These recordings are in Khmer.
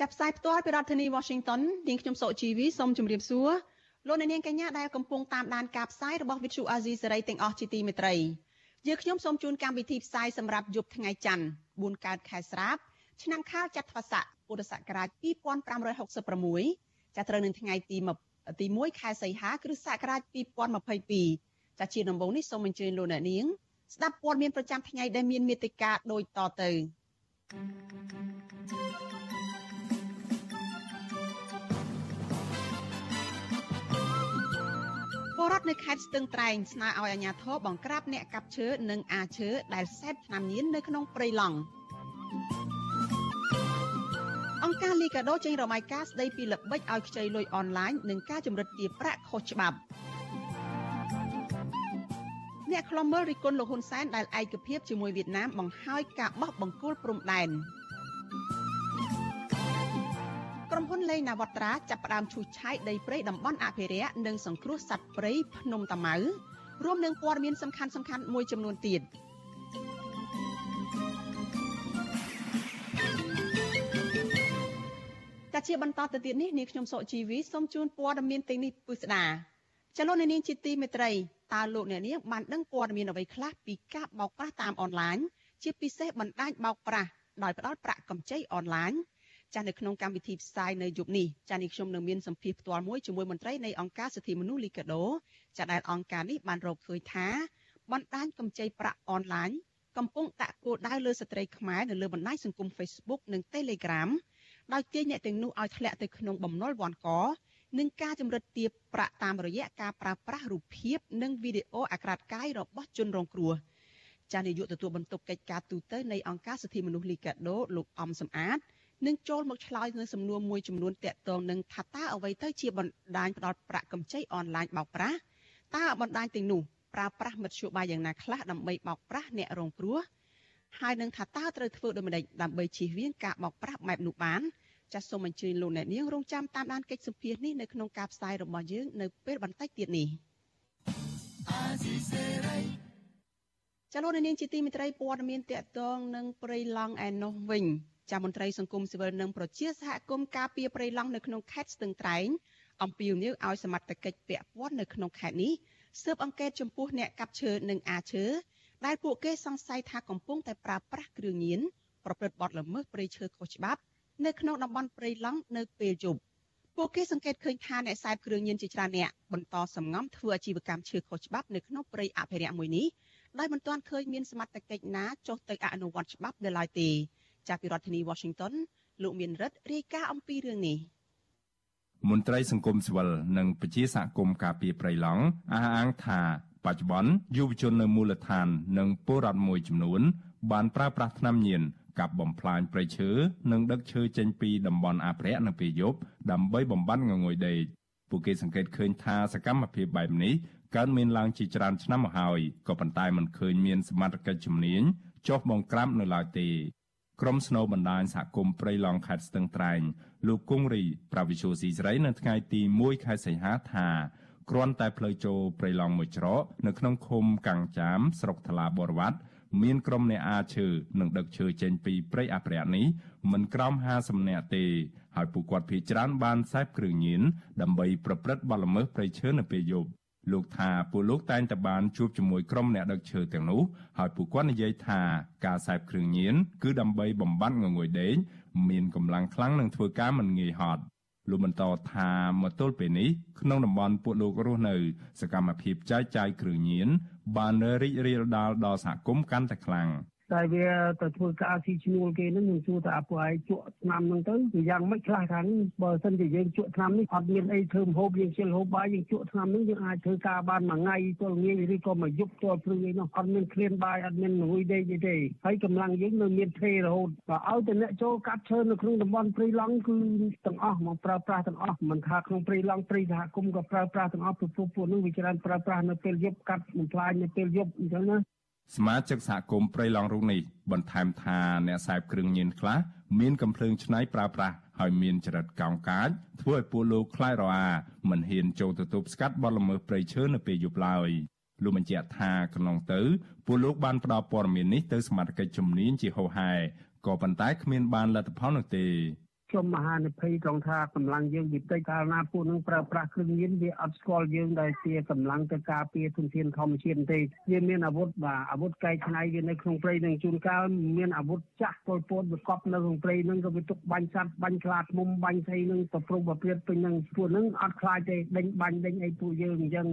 ចាប់ផ្សាយផ្ទាល់ពីរដ្ឋធានី Washington នាងខ្ញុំសុជីវីសូមជម្រាបសួរលោកអ្នកនាងកញ្ញាដែលកំពុងតាមដានការផ្សាយរបស់ Vuthu Azizi Serai ទាំងអស់ជាទីមេត្រីយើងខ្ញុំសូមជូនកម្មវិធីផ្សាយសម្រាប់យប់ថ្ងៃច័ន្ទ4កើតខែស្រាបឆ្នាំខាលចត្វាស័កពុរសករាជ2566ចាប់ត្រូវនឹងថ្ងៃទីទី1ខែសីហាគ្រិស្តសករាជ2022ចាជាដំបូងនេះសូមអញ្ជើញលោកអ្នកនាងស្ដាប់ព័ត៌មានប្រចាំថ្ងៃដែលមានមេត្តាដូចតទៅ ពលរដ្ឋនៅខេត្តស្ទឹងត្រែងស្នើឲ្យអាជ្ញាធរបង្ក្រាបអ្នកកាប់ឈើនិងអាឈើដែលសេពថ្នាំញៀននៅក្នុងព្រៃឡង់អង្គការលីកាដូចេញរបាយការណ៍ស្ដីពីល្បិចឲ្យខ្ចីលុយអនឡាញនិងការចម្រិតទារប្រាក់ខុសច្បាប់អ្នកខ្លំមើលរិះគន់លោកហ៊ុនសែនដែលឯកភាពជាមួយវៀតណាមបង្ហើយការបោះបង្គោលព្រំដែនក្រុម ហ៊ុនលេងណាវត្រាចាប់ផ្ដើមឈូសឆាយដីព្រៃតំបន់អភិរក្សនិងសង្គ្រោះសត្វព្រៃភ្នំតាម៉ៅរួមនឹងព័ត៌មានសំខាន់ៗមួយចំនួនទៀតតែជាបន្តទៅទៀតនេះនាងខ្ញុំសុជីវីសូមជូនព័ត៌មានទាំងនេះពិស្ដាចលនានាងជាទីមេត្រីតើលោកអ្នកនាងបានដឹងព័ត៌មានអ្វីខ្លះពីការបោកប្រាស់តាមអនឡាញជាពិសេសបណ្ដាញបោកប្រាស់ដោយផ្ដល់ប្រាក់កម្ចីអនឡាញ ចាស់នៅក្នុងកម្មវិធីផ្សាយនៅយប់នេះចាស់នេះខ្ញុំនឹងមានសម្ភារផ្ទាល់មួយជាមួយមន្ត្រីនៃអង្គការសិទ្ធិមនុស្សលីកាដូចាស់ដែលអង្គការនេះបានរកឃើញថាបណ្ដាញកម្ចីប្រាក់អនឡាញកំពុងដាក់គោលដៅលើស្ត្រីខ្មែរនៅលើបណ្ដាញសង្គម Facebook និង Telegram ដោយទាញអ្នកទាំងនោះឲ្យធ្លាក់ទៅក្នុងបំណុលវាន់កនិងការចម្រិតទាបប្រាក់តាមរយៈការប្រើប្រាស់រូបភាពនិងវីដេអូអាក្រាតកាយរបស់ជនរងគ្រោះចានាយកទទួលបន្ទុកកិច្ចការទូតនៃអង្គការសិទ្ធិមនុស្សលីកាដូលោកអំសំអាត នឹងចូលមកឆ្លើយនៅសំណួរមួយចំនួនតាក់ទងនឹងថាតើអ្វីទៅជាបណ្ដាញផ្ដល់ប្រាក់កម្ចីអនឡាញបោកប្រាស់តើបណ្ដាញទាំងនោះប្រើប្រាស់មធ្យោបាយយ៉ាងណាខ្លះដើម្បីបោកប្រាស់អ្នករងគ្រោះហើយនឹងថាតើត្រូវធ្វើដូចម្តេចដើម្បីជៀសវាងការបោកប្រាស់បែបនោះបានចាសសូមអញ្ជើញលោកអ្នកនាងរងចាំតាមដានកិច្ចសម្ភាសនេះនៅក្នុងការផ្សាយរបស់យើងនៅពេលបន្តិចទៀតនេះចលនានាងជាទីមិត្តរីព័ត៌មានតកតងនឹងព្រៃឡង់ឯណោះវិញ ចាមន្ត្រីសង្គមស៊ីវិលនិងប្រជាសហគមន៍ការពារព្រៃឡង់នៅក្នុងខេត្តស្ទឹងត្រែងអំពាវនាវឲ្យសមត្ថកិច្ចពាក់ព័ន្ធនៅក្នុងខេត្តនេះស៊ើបអង្កេតចំពោះអ្នកកាប់ឈើនិងអាឈើដែលពួកគេសង្ស័យថាកំពុងតែប្រើប្រាស់គ្រឿងញៀនប្រព្រឹត្តបទល្មើសព្រៃឈើខុសច្បាប់នៅក្នុងតំបន់ព្រៃឡង់នៅពេលយប់ពួកគេសង្កេតឃើញថាអ្នកខ្សែគ្រឿងញៀនជាច្រើនអ្នកបន្តសម្ងំធ្វើអាជីវកម្មឈើខុសច្បាប់នៅក្នុងព្រៃអភិរក្សមួយនេះដោយមិនទាន់ឃើញមានសមត្ថកិច្ចណាចុះទៅអនុវត្តច្បាប់នៅឡើយទេ ចាប់ពីរដ្ឋធានី Washington លោកមានរិទ្ធរាយការណ៍អំពីរឿងនេះមន្ត្រីសង្គមស៊ីវិលនិងពជាសហគមន៍ការពារព្រៃឡង់អះអាងថាបច្ចុប្បន្នយុវជននៅមូលដ្ឋាន និងពលរដ្ឋមួយចំនួន បានប្រើប្រាស់ថ្នាំញៀនកាប់បំផ្លាញព្រៃឈើនិងដឹកឈើចេញពីតំបន់អភិរក្សនៅពេលយប់ដើម្បីបំបត្តិងងុយដេកពួកគេសង្កេតឃើញថាសកម្មភាពបែបនេះកើតមានឡើងជាច្រើនឆ្នាំមកហើយក៏ប៉ុន្តែមិនឃើញមានសមត្ថកិច្ចជំនាញចុះបង្ក្រាបនៅឡើយទេ ក្រុមស្នូបណ្ដាញសហគមន៍ព្រៃឡង់ខេត្តស្ទឹងត្រែងលោកគង់រីប្រាវិជូស៊ីស្រីនៅថ្ងៃទី1ខែសីហាថាគ្រាន់តែផ្លូវចូលព្រៃឡង់មួយច្រកនៅក្នុងឃុំកាំងចាមស្រុកថ្លាបរវត្តមានក្រុមអ្នកអាឈើនិងដឹកឈើចេញពីព្រៃអភិរក្សនេះមិនក្រោម50នាក់ទេហើយពួកគាត់ភ័យច្រើនបានសេពគ្រឿងញៀនដើម្បីប្រព្រឹត្តបទល្មើសព្រៃឈើនៅពេលយប់ លោកថាពួកលោកតែងតែបានជួបជាមួយក្រុមអ្នកដឹកឈើទាំងនោះហើយពួកគាត់និយាយថាការសេពគ្រឿងញៀនគឺដើម្បីបំបត្តិងងុយដេកមានកម្លាំងខ្លាំងនិងធ្វើការមិនងាយហត់លោកបន្តថាមកទល់ពេលនេះក្នុងតំបន់ពួកលោករស់នៅ សកម្មភាពចែកចាយគ្រឿងញៀនបានរីករាលដាលដល់សហគមន៍កាន់តែខ្លាំង តែវាទៅធ្វើការស៊ីឈ្នួលគេហ្នឹងខ្ញុំសួរថាពួកឯងជក់ឆ្នាំហ្នឹងទៅវាយ៉ាងម៉េចខ្លះខាងបើសិនជាយើងជក់ឆ្នាំនេះអត់មានអីធ្វើម្ហូបយើងជិលហូបបាយយើងជក់ឆ្នាំហ្នឹងយើងអាចធ្វើការបានមួយថ្ងៃទល់ងាយឬក៏មួយយប់ទល់ព្រឹកអីនោះអត់មានឃ្លានបាយអត់មានងុយដេកទេទេហើយកម្លាំងយើងនៅមានទេរហូតបើឲ្យតែអ្នកចូលកាត់ឈើនៅក្នុងតំបន់ព្រៃឡង់គឺទាំងអស់មកប្រើប្រាស់ទាំងអស់មិនថាក្នុងព្រៃឡង់ព្រៃសហគមន៍ក៏ប្រើប្រាស់ទាំងអស់ព្រោះពួកនោះវាច្រើនប្រើប្រាស់នៅពេលយប់កាត់បំផ្លាញនៅពេលយប់អញ្ចឹងណា សមាជិកសហគមន៍ព្រៃឡង់រូបនេះបន្ថែមថាអ្នកសែបគ្រឿងញៀនខ្លះមានកំភ្លើងឆ្នៃប្រើប្រាស់ហើយមានចរិតកោងកាចធ្វើឲ្យពួកលោកខ្លាយរអាមិនហ៊ានចូលទៅទប់ស្កាត់បទល្មើសព្រៃឈើនៅពេលយប់ឡើយលោកបញ្ជាក់ថាក្នុងទៅពួកលោកបានផ្ដល់ព័ត៌មាននេះទៅសមាជិកជំនាញជាហោហែក៏ប៉ុន្តែគ្មានបានលទ្ធផលនោះទេ ខ្ញុំមហានិភ័យត្រង់ថាកម្លាំងយើងវិតិកាលណាពួកនឹងប្រើប្រាស់គ្រឿងញៀនវាអត់ស្គាល់យើងដែលជាកម្លាំងទៅការពារធនធានធម្មជាតិទេវាមានអាវុធបាទអាវុធកែច្នៃវានៅក្នុងព្រៃនឹងជួនកាលមានអាវុធចាស់ពលពតវាកប់នៅក្នុងព្រៃនឹងក៏វាទុកបាញ់សត្វបាញ់ខ្លាឃ្មុំបាញ់ស្អីនឹងប្រព្រឹត្តប្រព្រឹត្តពេញនឹងពួកនឹងអត់ខ្លាចទេដេញបាញ់ដេញអីពួកយើងអញ្ចឹង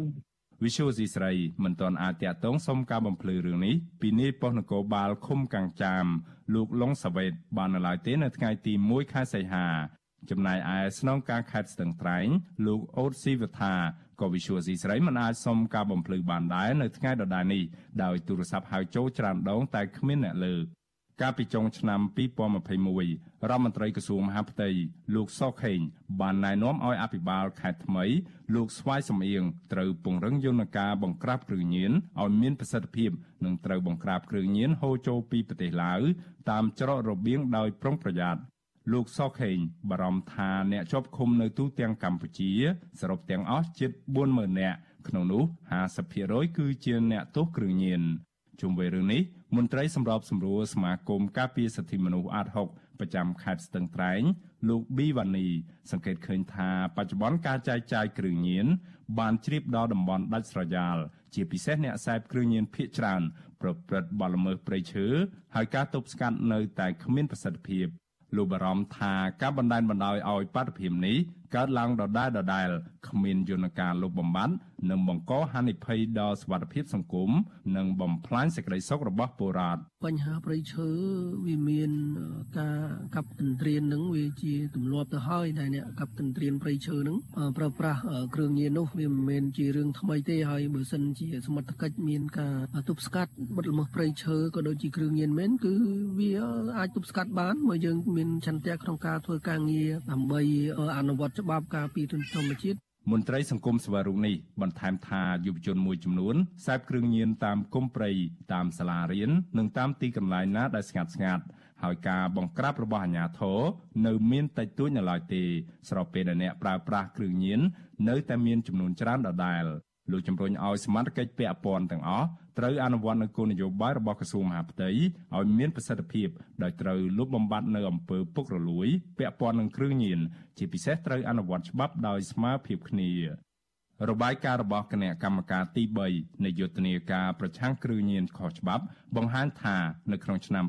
វិសុយស៊ីស្រីមិនទាន់អាចតាក់ទងសុំការបំភ្លឺរឿងនេះពីនាយប៉ុស្តិ៍នគរបាលឃុំកាំងចាមលោកលងសាវ៉េតបាននៅឡើយទេនៅថ្ងៃទី1ខែសីហាចំណែកឯស្នងការខេត្តស្ទឹងត្រែងលោកអូតស៊ីវថាក៏វិសុយស៊ីស្រីមិនអាចសុំការបំភ្លឺបានដែរនៅថ្ងៃដដែលនេះដោយទូរស័ព្ទហៅចូលច្រើនដងតែគ្មានអ្នកលើក កាលពីចុងឆ្នាំ2021រដ្ឋមន្ត្រីក្រសួងមហាផ្ទៃលោកសុកខេងបានណែនាំឲ្យអភិបាលខេត្តថ្មី លោកស្វាយសំអៀងត្រូវពង្រឹងយន្តការបង្ក្រាបគ្រឿងញៀនឲ្យមានប្រសិទ្ធភាពនិងត្រូវបង្ក្រាបគ្រឿងញៀនហូរចូលពីប្រទេសឡាវតាមច្រករបៀងដោយប្រុងប្រយ័ត្នលោកសុកខេងបារម្ភថាអ្នកជាប់ឃុំនៅទូទាំងកម្ពុជាសរុបទាំងអស់ជិត40000នាក់ក្នុងនោះ50%គឺជាអ្នកទោសគ្រឿងញៀនជុំវិញរឿងនេះ មន្ត្រីសម្របសម្រួលសមាគមការពារសិទ្ធិមនុស្សអាត6ប្រចាំខេត្តស្ទឹងត្រែង លោកប៊ីវ៉ានី សង្កេតឃើញថាបច្ចុប្បន្នការចែកចាយគ្រឿងញៀនបានជ្រាបដល់តំបន់ដាច់ស្រយាលជាពិសេសអ្នកសែបគ្រឿងញៀនភ ieck ច្រើន ប្រព្រឹត្តបទល្មើសព្រៃឈើហើយការទប់ស្កាត់នៅតែគ្មានប្រសិទ្ធភាពលោកបារម្ភថាការបណ្តែនបណ្ដោយឲ្យបាតុភិមនេះ កើតឡើងដដែលដដែលគ្មានយន្តការលុបបំបាត់និងបង្កហានិភ័យដល់សុខភាពសង្គមនិងបំផ្លាញសេចក្តីសុខរបស់ពលរដ្ឋបញ្ហាប្រៃឈើវាមានការកាប់ទន្ទ្រាននឹងវាជាទម្លាប់ទៅហើយដែលអ្នកកាប់ទន្ទ្រានប្រៃឈើនឹងប្រើប្រាស់គ្រឿងញៀននោះវាមិនមែនជារឿងថ្មីទេហើយបើសិនជាសមត្ថកិច្ចមានការទប់ស្កាត់បទល្មើសប្រៃឈើក៏ដូចជាគ្រឿងញៀនមែនគឺវាអាចទប់ស្កាត់បានបើយើងមានចន្ទៈក្នុងការធ្វើការងារដើម្បីអនុវត្តច្បាប់ការពារធនធានធម្មជាតិមន្ត្រីសង្គមសវរុនេះបន្ថែមថាយុវជនមួយចំនួនសែបគ្រឿងញៀនតាមគុំព្រៃតាមសាលារៀននិងតាមទីកន្លែងណាដែលស្ងាត់ស្ងាត់ហើយការបង្ក្រាបរបស់អាជ្ញាធរនៅមានតិចតួចនៅឡើយទេស្របពេលដែលអ្នកប្រើប្រាស់គ្រឿងញៀននៅតែមានចំនួនច្រើនដដែល លោកជំរុញឲ្យសមាជិកពាក់ព័ន្ធទាំងអស់ត្រូវអនុវត្តនូវគោលនយោបាយរបស់ក្រសួងមហាផ្ទៃឲ្យមានប្រសិទ្ធភាពដោយត្រូវលុបបំបាត់នៅអំពើពុករលួយពាក់ព័ន្ធនឹងគ្រឿងញៀនជាពិសេសត្រូវអនុវត្តច្បាប់ដោយស្មើភាពគ្នា របាយការណ៍របស់គណៈកម្មការទី3នៃយុទ្ធនាការប្រឆាំងគ្រឿងញៀនខុសច្បាប់បង្ហាញថានៅក្នុងឆ្នាំ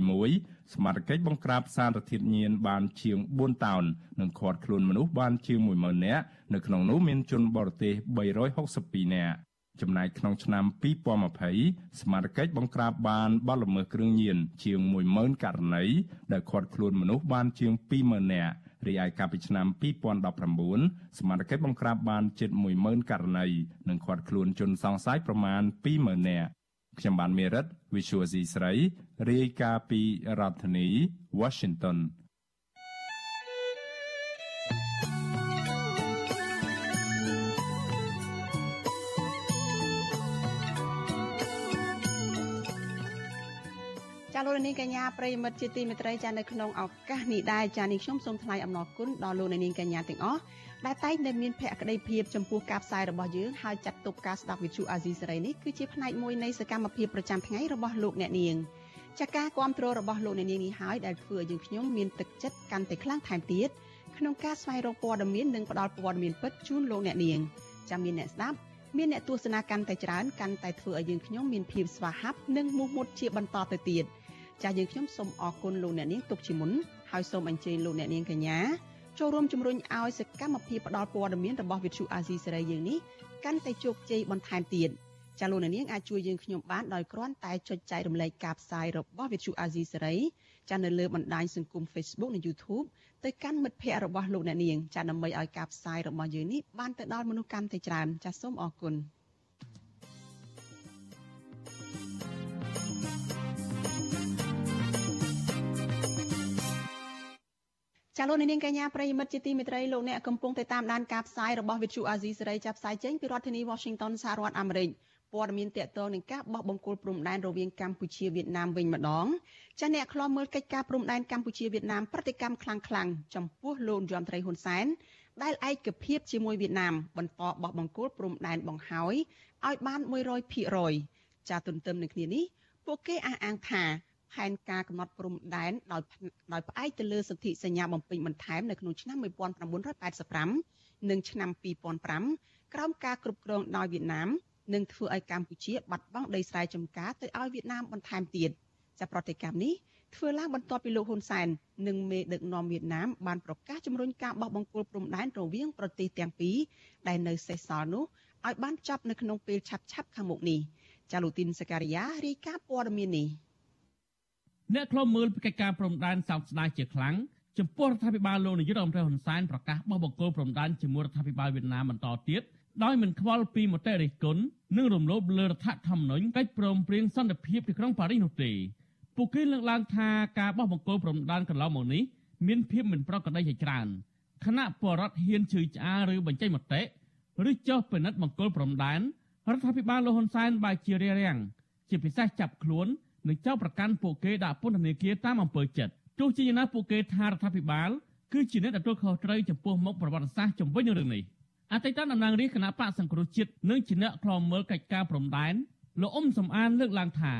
2021សមាជិកបង្ក្រាបសារធាតុញៀនបានជាង4តោននិងឃាត់ខ្លួនមនុស្សបានជាង10000នាក់នៅក្នុងនោះមានជនបរទេស362នាក់ចំណែកក្នុងឆ្នាំ2020សមាជិកបង្ក្រាបបានបទល្មើសគ្រឿងញៀនជាង10000ករណីដែលឃាត់ខ្លួនមនុស្សបានជាង20000នាក់ រីឯកាលពីឆ្នាំ2019សមាជិកបង្ក្រាបបានជិត10000ករណីនិងឃាត់ខ្លួនជនសង្ស័យប្រមាណ20000នាក់ខ្ញុំបានមេរិត Visual C ស្រីរាយការណ៍ពីរដ្ឋធានី Washington លោកនាងកញ្ញាប្រិយមិត្តជាទីមេត្រីចានៅក្នុងឱកាសនេះដែរចានេះខ្ញុំសូមថ្លែងអំណរគុណដល់លោកនាងកញ្ញាទាំងអស់ដែលតែងតែមានភក្ដីភាពចំពោះការផ្សាយរបស់យើងហើយចាត់ទុកការស្ដាប់វិទ្យុអាស៊ីសេរីនេះគឺជាផ្នែកមួយនៃសកម្មភាពប្រចាំថ្ងៃរបស់លោកអ្នកនាងចាការគ្រប់គ្រងរបស់លោកអ្នកនាងនេះហើយដែលធ្វើឲ្យយើងខ្ញុំមានទឹកចិត្តកាន់តែខ្លាំងថែមទៀតក្នុងការស្វែងរកព័ត៌មាននិងផ្តល់ព័ត៌មានពិតជូនលោកអ្នកនាងចាំមានអ្នកស្ដាប់មានអ្នកទស្សនាកាន់តែច្រើនកាន់តែធ្វើឲ្យយើងខ្ញុំមានភាពស្វាហាប់និងមោះមុតជាបន្តទៅទៀត។ ចាស់យើងខ្ញុំសូមអរគុណលោកអ្នកនាងទុកជាមុនហើយសូមអញ្ជើញលោកអ្នកនាងកញ្ញាចូលរួមជំរុញឲ្យសកម្មភាពផ្តល់ព័ត៌មានរបស់វិទ្យុអាស៊ីសេរីយើងនេះកាន់តែជោគជ័យបន្ថែមទៀតចាលោកនាងអាចជួយយើងខ្ញុំបានដោយគ្រាន់តែចុចចែករំលែកការផ្សាយរបស់ Vithu Azizi Serai ចានៅលើបណ្ដាញសង្គម Facebook និង YouTube ទៅកាន់មិត្តភ័ក្តិរបស់លោកអ្នកនាងចាដើម្បីឲ្យការផ្សាយរបស់យើងនេះបានទៅដល់មនុស្សកាន់តែច្រើនចាសូមអរគុណ ចាលោកនាងកញ្ញាប្រិយមិត្តជាទីមេត្រីលោកអ្នកកំពុងតែតាមដានការផ្សាយរបស់ Vithu Azizi សេរីចាប់ផ្សាយចេញពីរដ្ឋធានី Washington សហរដ្ឋអាមេរិកព័ត៌មានតកតងនឹងការបោះបង្គោលព្រំដែនរវាងកម្ពុជាវៀតណាមវិញម្ដងចាអ្នកខ្លាំមើលកិច្ចការព្រំដែនកម្ពុជាវៀតណាមប្រតិកម្មខ្លាំងៗចំពោះលោកយមត្រីហ៊ុនសែនដែលឯកភាពជាមួយវៀតណាមបន្តបោះបង្គោលព្រំដែនបង្ហើយឲ្យបាន100%ចាទន្ទឹមនឹងគ្នានេះពួកគេអះអាងថា ផែនការកំណត់ព្រំដែនដោយដោយផ្អែកទៅលើសន្ធិសញ្ញាបំពេញបន្ថែមនៅក្នុងឆ្នាំ1985និងឆ្នាំ2005ក្រោមការគ្រប់គ្រងដោយវៀតណាមនឹងធ្វើឲ្យកម្ពុជាបាត់បង់ដីស្រែចម្ការទៅឲ្យវៀតណាមបន្ថែមទៀតចាប់ប្រតិកម្មនេះធ្វើឡើងបន្ទាប់ពីលោកហ៊ុនសែននិងមេដឹកនាំវៀតណាមបានប្រកាសជំរុញការបោះបង្គោលព្រំដែនរវាងប្រទេសទាំងពីរដែលនៅសេសសល់នោះឲ្យបានចប់នៅក្នុងពេលឆាប់ឆាប់ខាងមុខនេះចាលូទីនសការីយ៉ារាយការណ៍ព័ត៌មាននេះ អ្នកខ្លំមើលកិច្ចការព្រំដែនសោកស្ដាយជាខ្លាំងចំពោះរដ្ឋាភិបាលលោកនាយករដ្ឋមន្ត្រីហ៊ុនសែនប្រកាសបោះបង្គោលព្រំដែនជាមួយរដ្ឋាភិបាលវៀតណាមបន្តទៀតដោយមិនខ្វល់ពីមតិរិះគន់និងរំលោភលើរដ្ឋធម្មនុញ្ញកិច្ចព្រមព្រៀងសន្តិភាពទីក្រុងប៉ារីសនោះទេពួកគេលើកឡើងថាការបោះបង្គោលព្រំដែនកន្លងមកនេះមានភាពមិនប្រក្រតីជាច្រើនគណៈបរដ្ឋហ៊ានជឿឆ្អាលឬបញ្ចេញមតិឬចុះពិនិត្យបង្គោលព្រំដែនរដ្ឋាភិបាលលោកហ៊ុនសែនបែរជារារាំងជាពិសេសចាប់ខ្លួន និងចោទប្រកាន់ពួកគេដាក់ពន្ធនាគារតាមអំពើចិត្តទោះជាយ៉ាងណាពួកគេថារដ្ឋាភិបាលគឺជាអ្នកទទួលខុសត្រូវចំពោះមុខប្រវត្តិសាស្ត្រជំវិញនឹងរឿងនេះអតីតតំណាងរាជគណៈបកសង្គ្រោះជាតិនិងជាអ្នកខ្លាំមើលកិច្ចការព្រំដែនលោកអ៊ុំសំអានលើកឡើងថា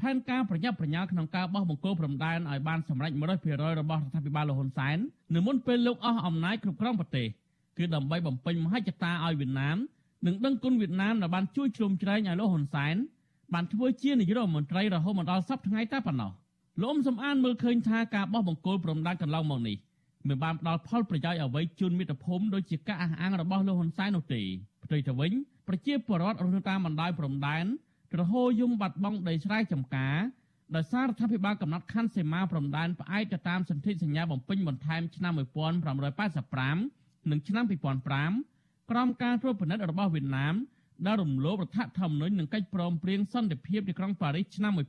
ផែនការប្រញាប់ប្រញាល់ក្នុងការបោះបង្គោលព្រំដែនឲ្យបានសម្រេច100%របស់រដ្ឋាភិបាលលហ៊ុនសែននៅមុនពេលលោកអស់អំណាចគ្រប់គ្រងប្រទេសគឺដើម្បីបំពេញមហិច្ឆតាឲ្យវៀតណាមនិងដឹងគុណវៀតណាមដែលបានជួយជ្រោមជ្រែងឲ្យលោកហ៊ុនសែន បានធ្វើជានាយករដ្ឋមន្ត្រីរហូតមកដល់សប្តាហ៍ថ្ងៃតែប៉ុណ្ណោះលោកអ៊ុំសំអានមើលឃើញថាការបោះបង្គោលព្រំដែនកន្លងមកនេះមិនបានផ្ដល់ផលប្រយោជន៍អ្វីជូនមាតុភូមិដូចជាការអះអាងរបស់លោកហ៊ុនសែននោះទេផ្ទុយទៅវិញប្រជាពលរដ្ឋរស់នៅតាមបណ្ដោយព្រំដែនរហូយំបាត់បង់ដីស្រែចម្ការដោយសាររដ្ឋាភិបាលកំណត់ខណ្ឌសីមាព្រំដែនផ្អែកទៅតាមសន្ធិសញ្ញាបំពេញបន្ថែមឆ្នាំ1985និងឆ្នាំ2005ក្រោមការត្រួតពិនិត្យរបស់វៀតណាម ដែលរំលោភរដ្ឋធម្មនុញ្ញនិងកិច្ចព្រមព្រៀងសន្តិភាពទីក្រុងប៉ារីសឆ្នាំ1991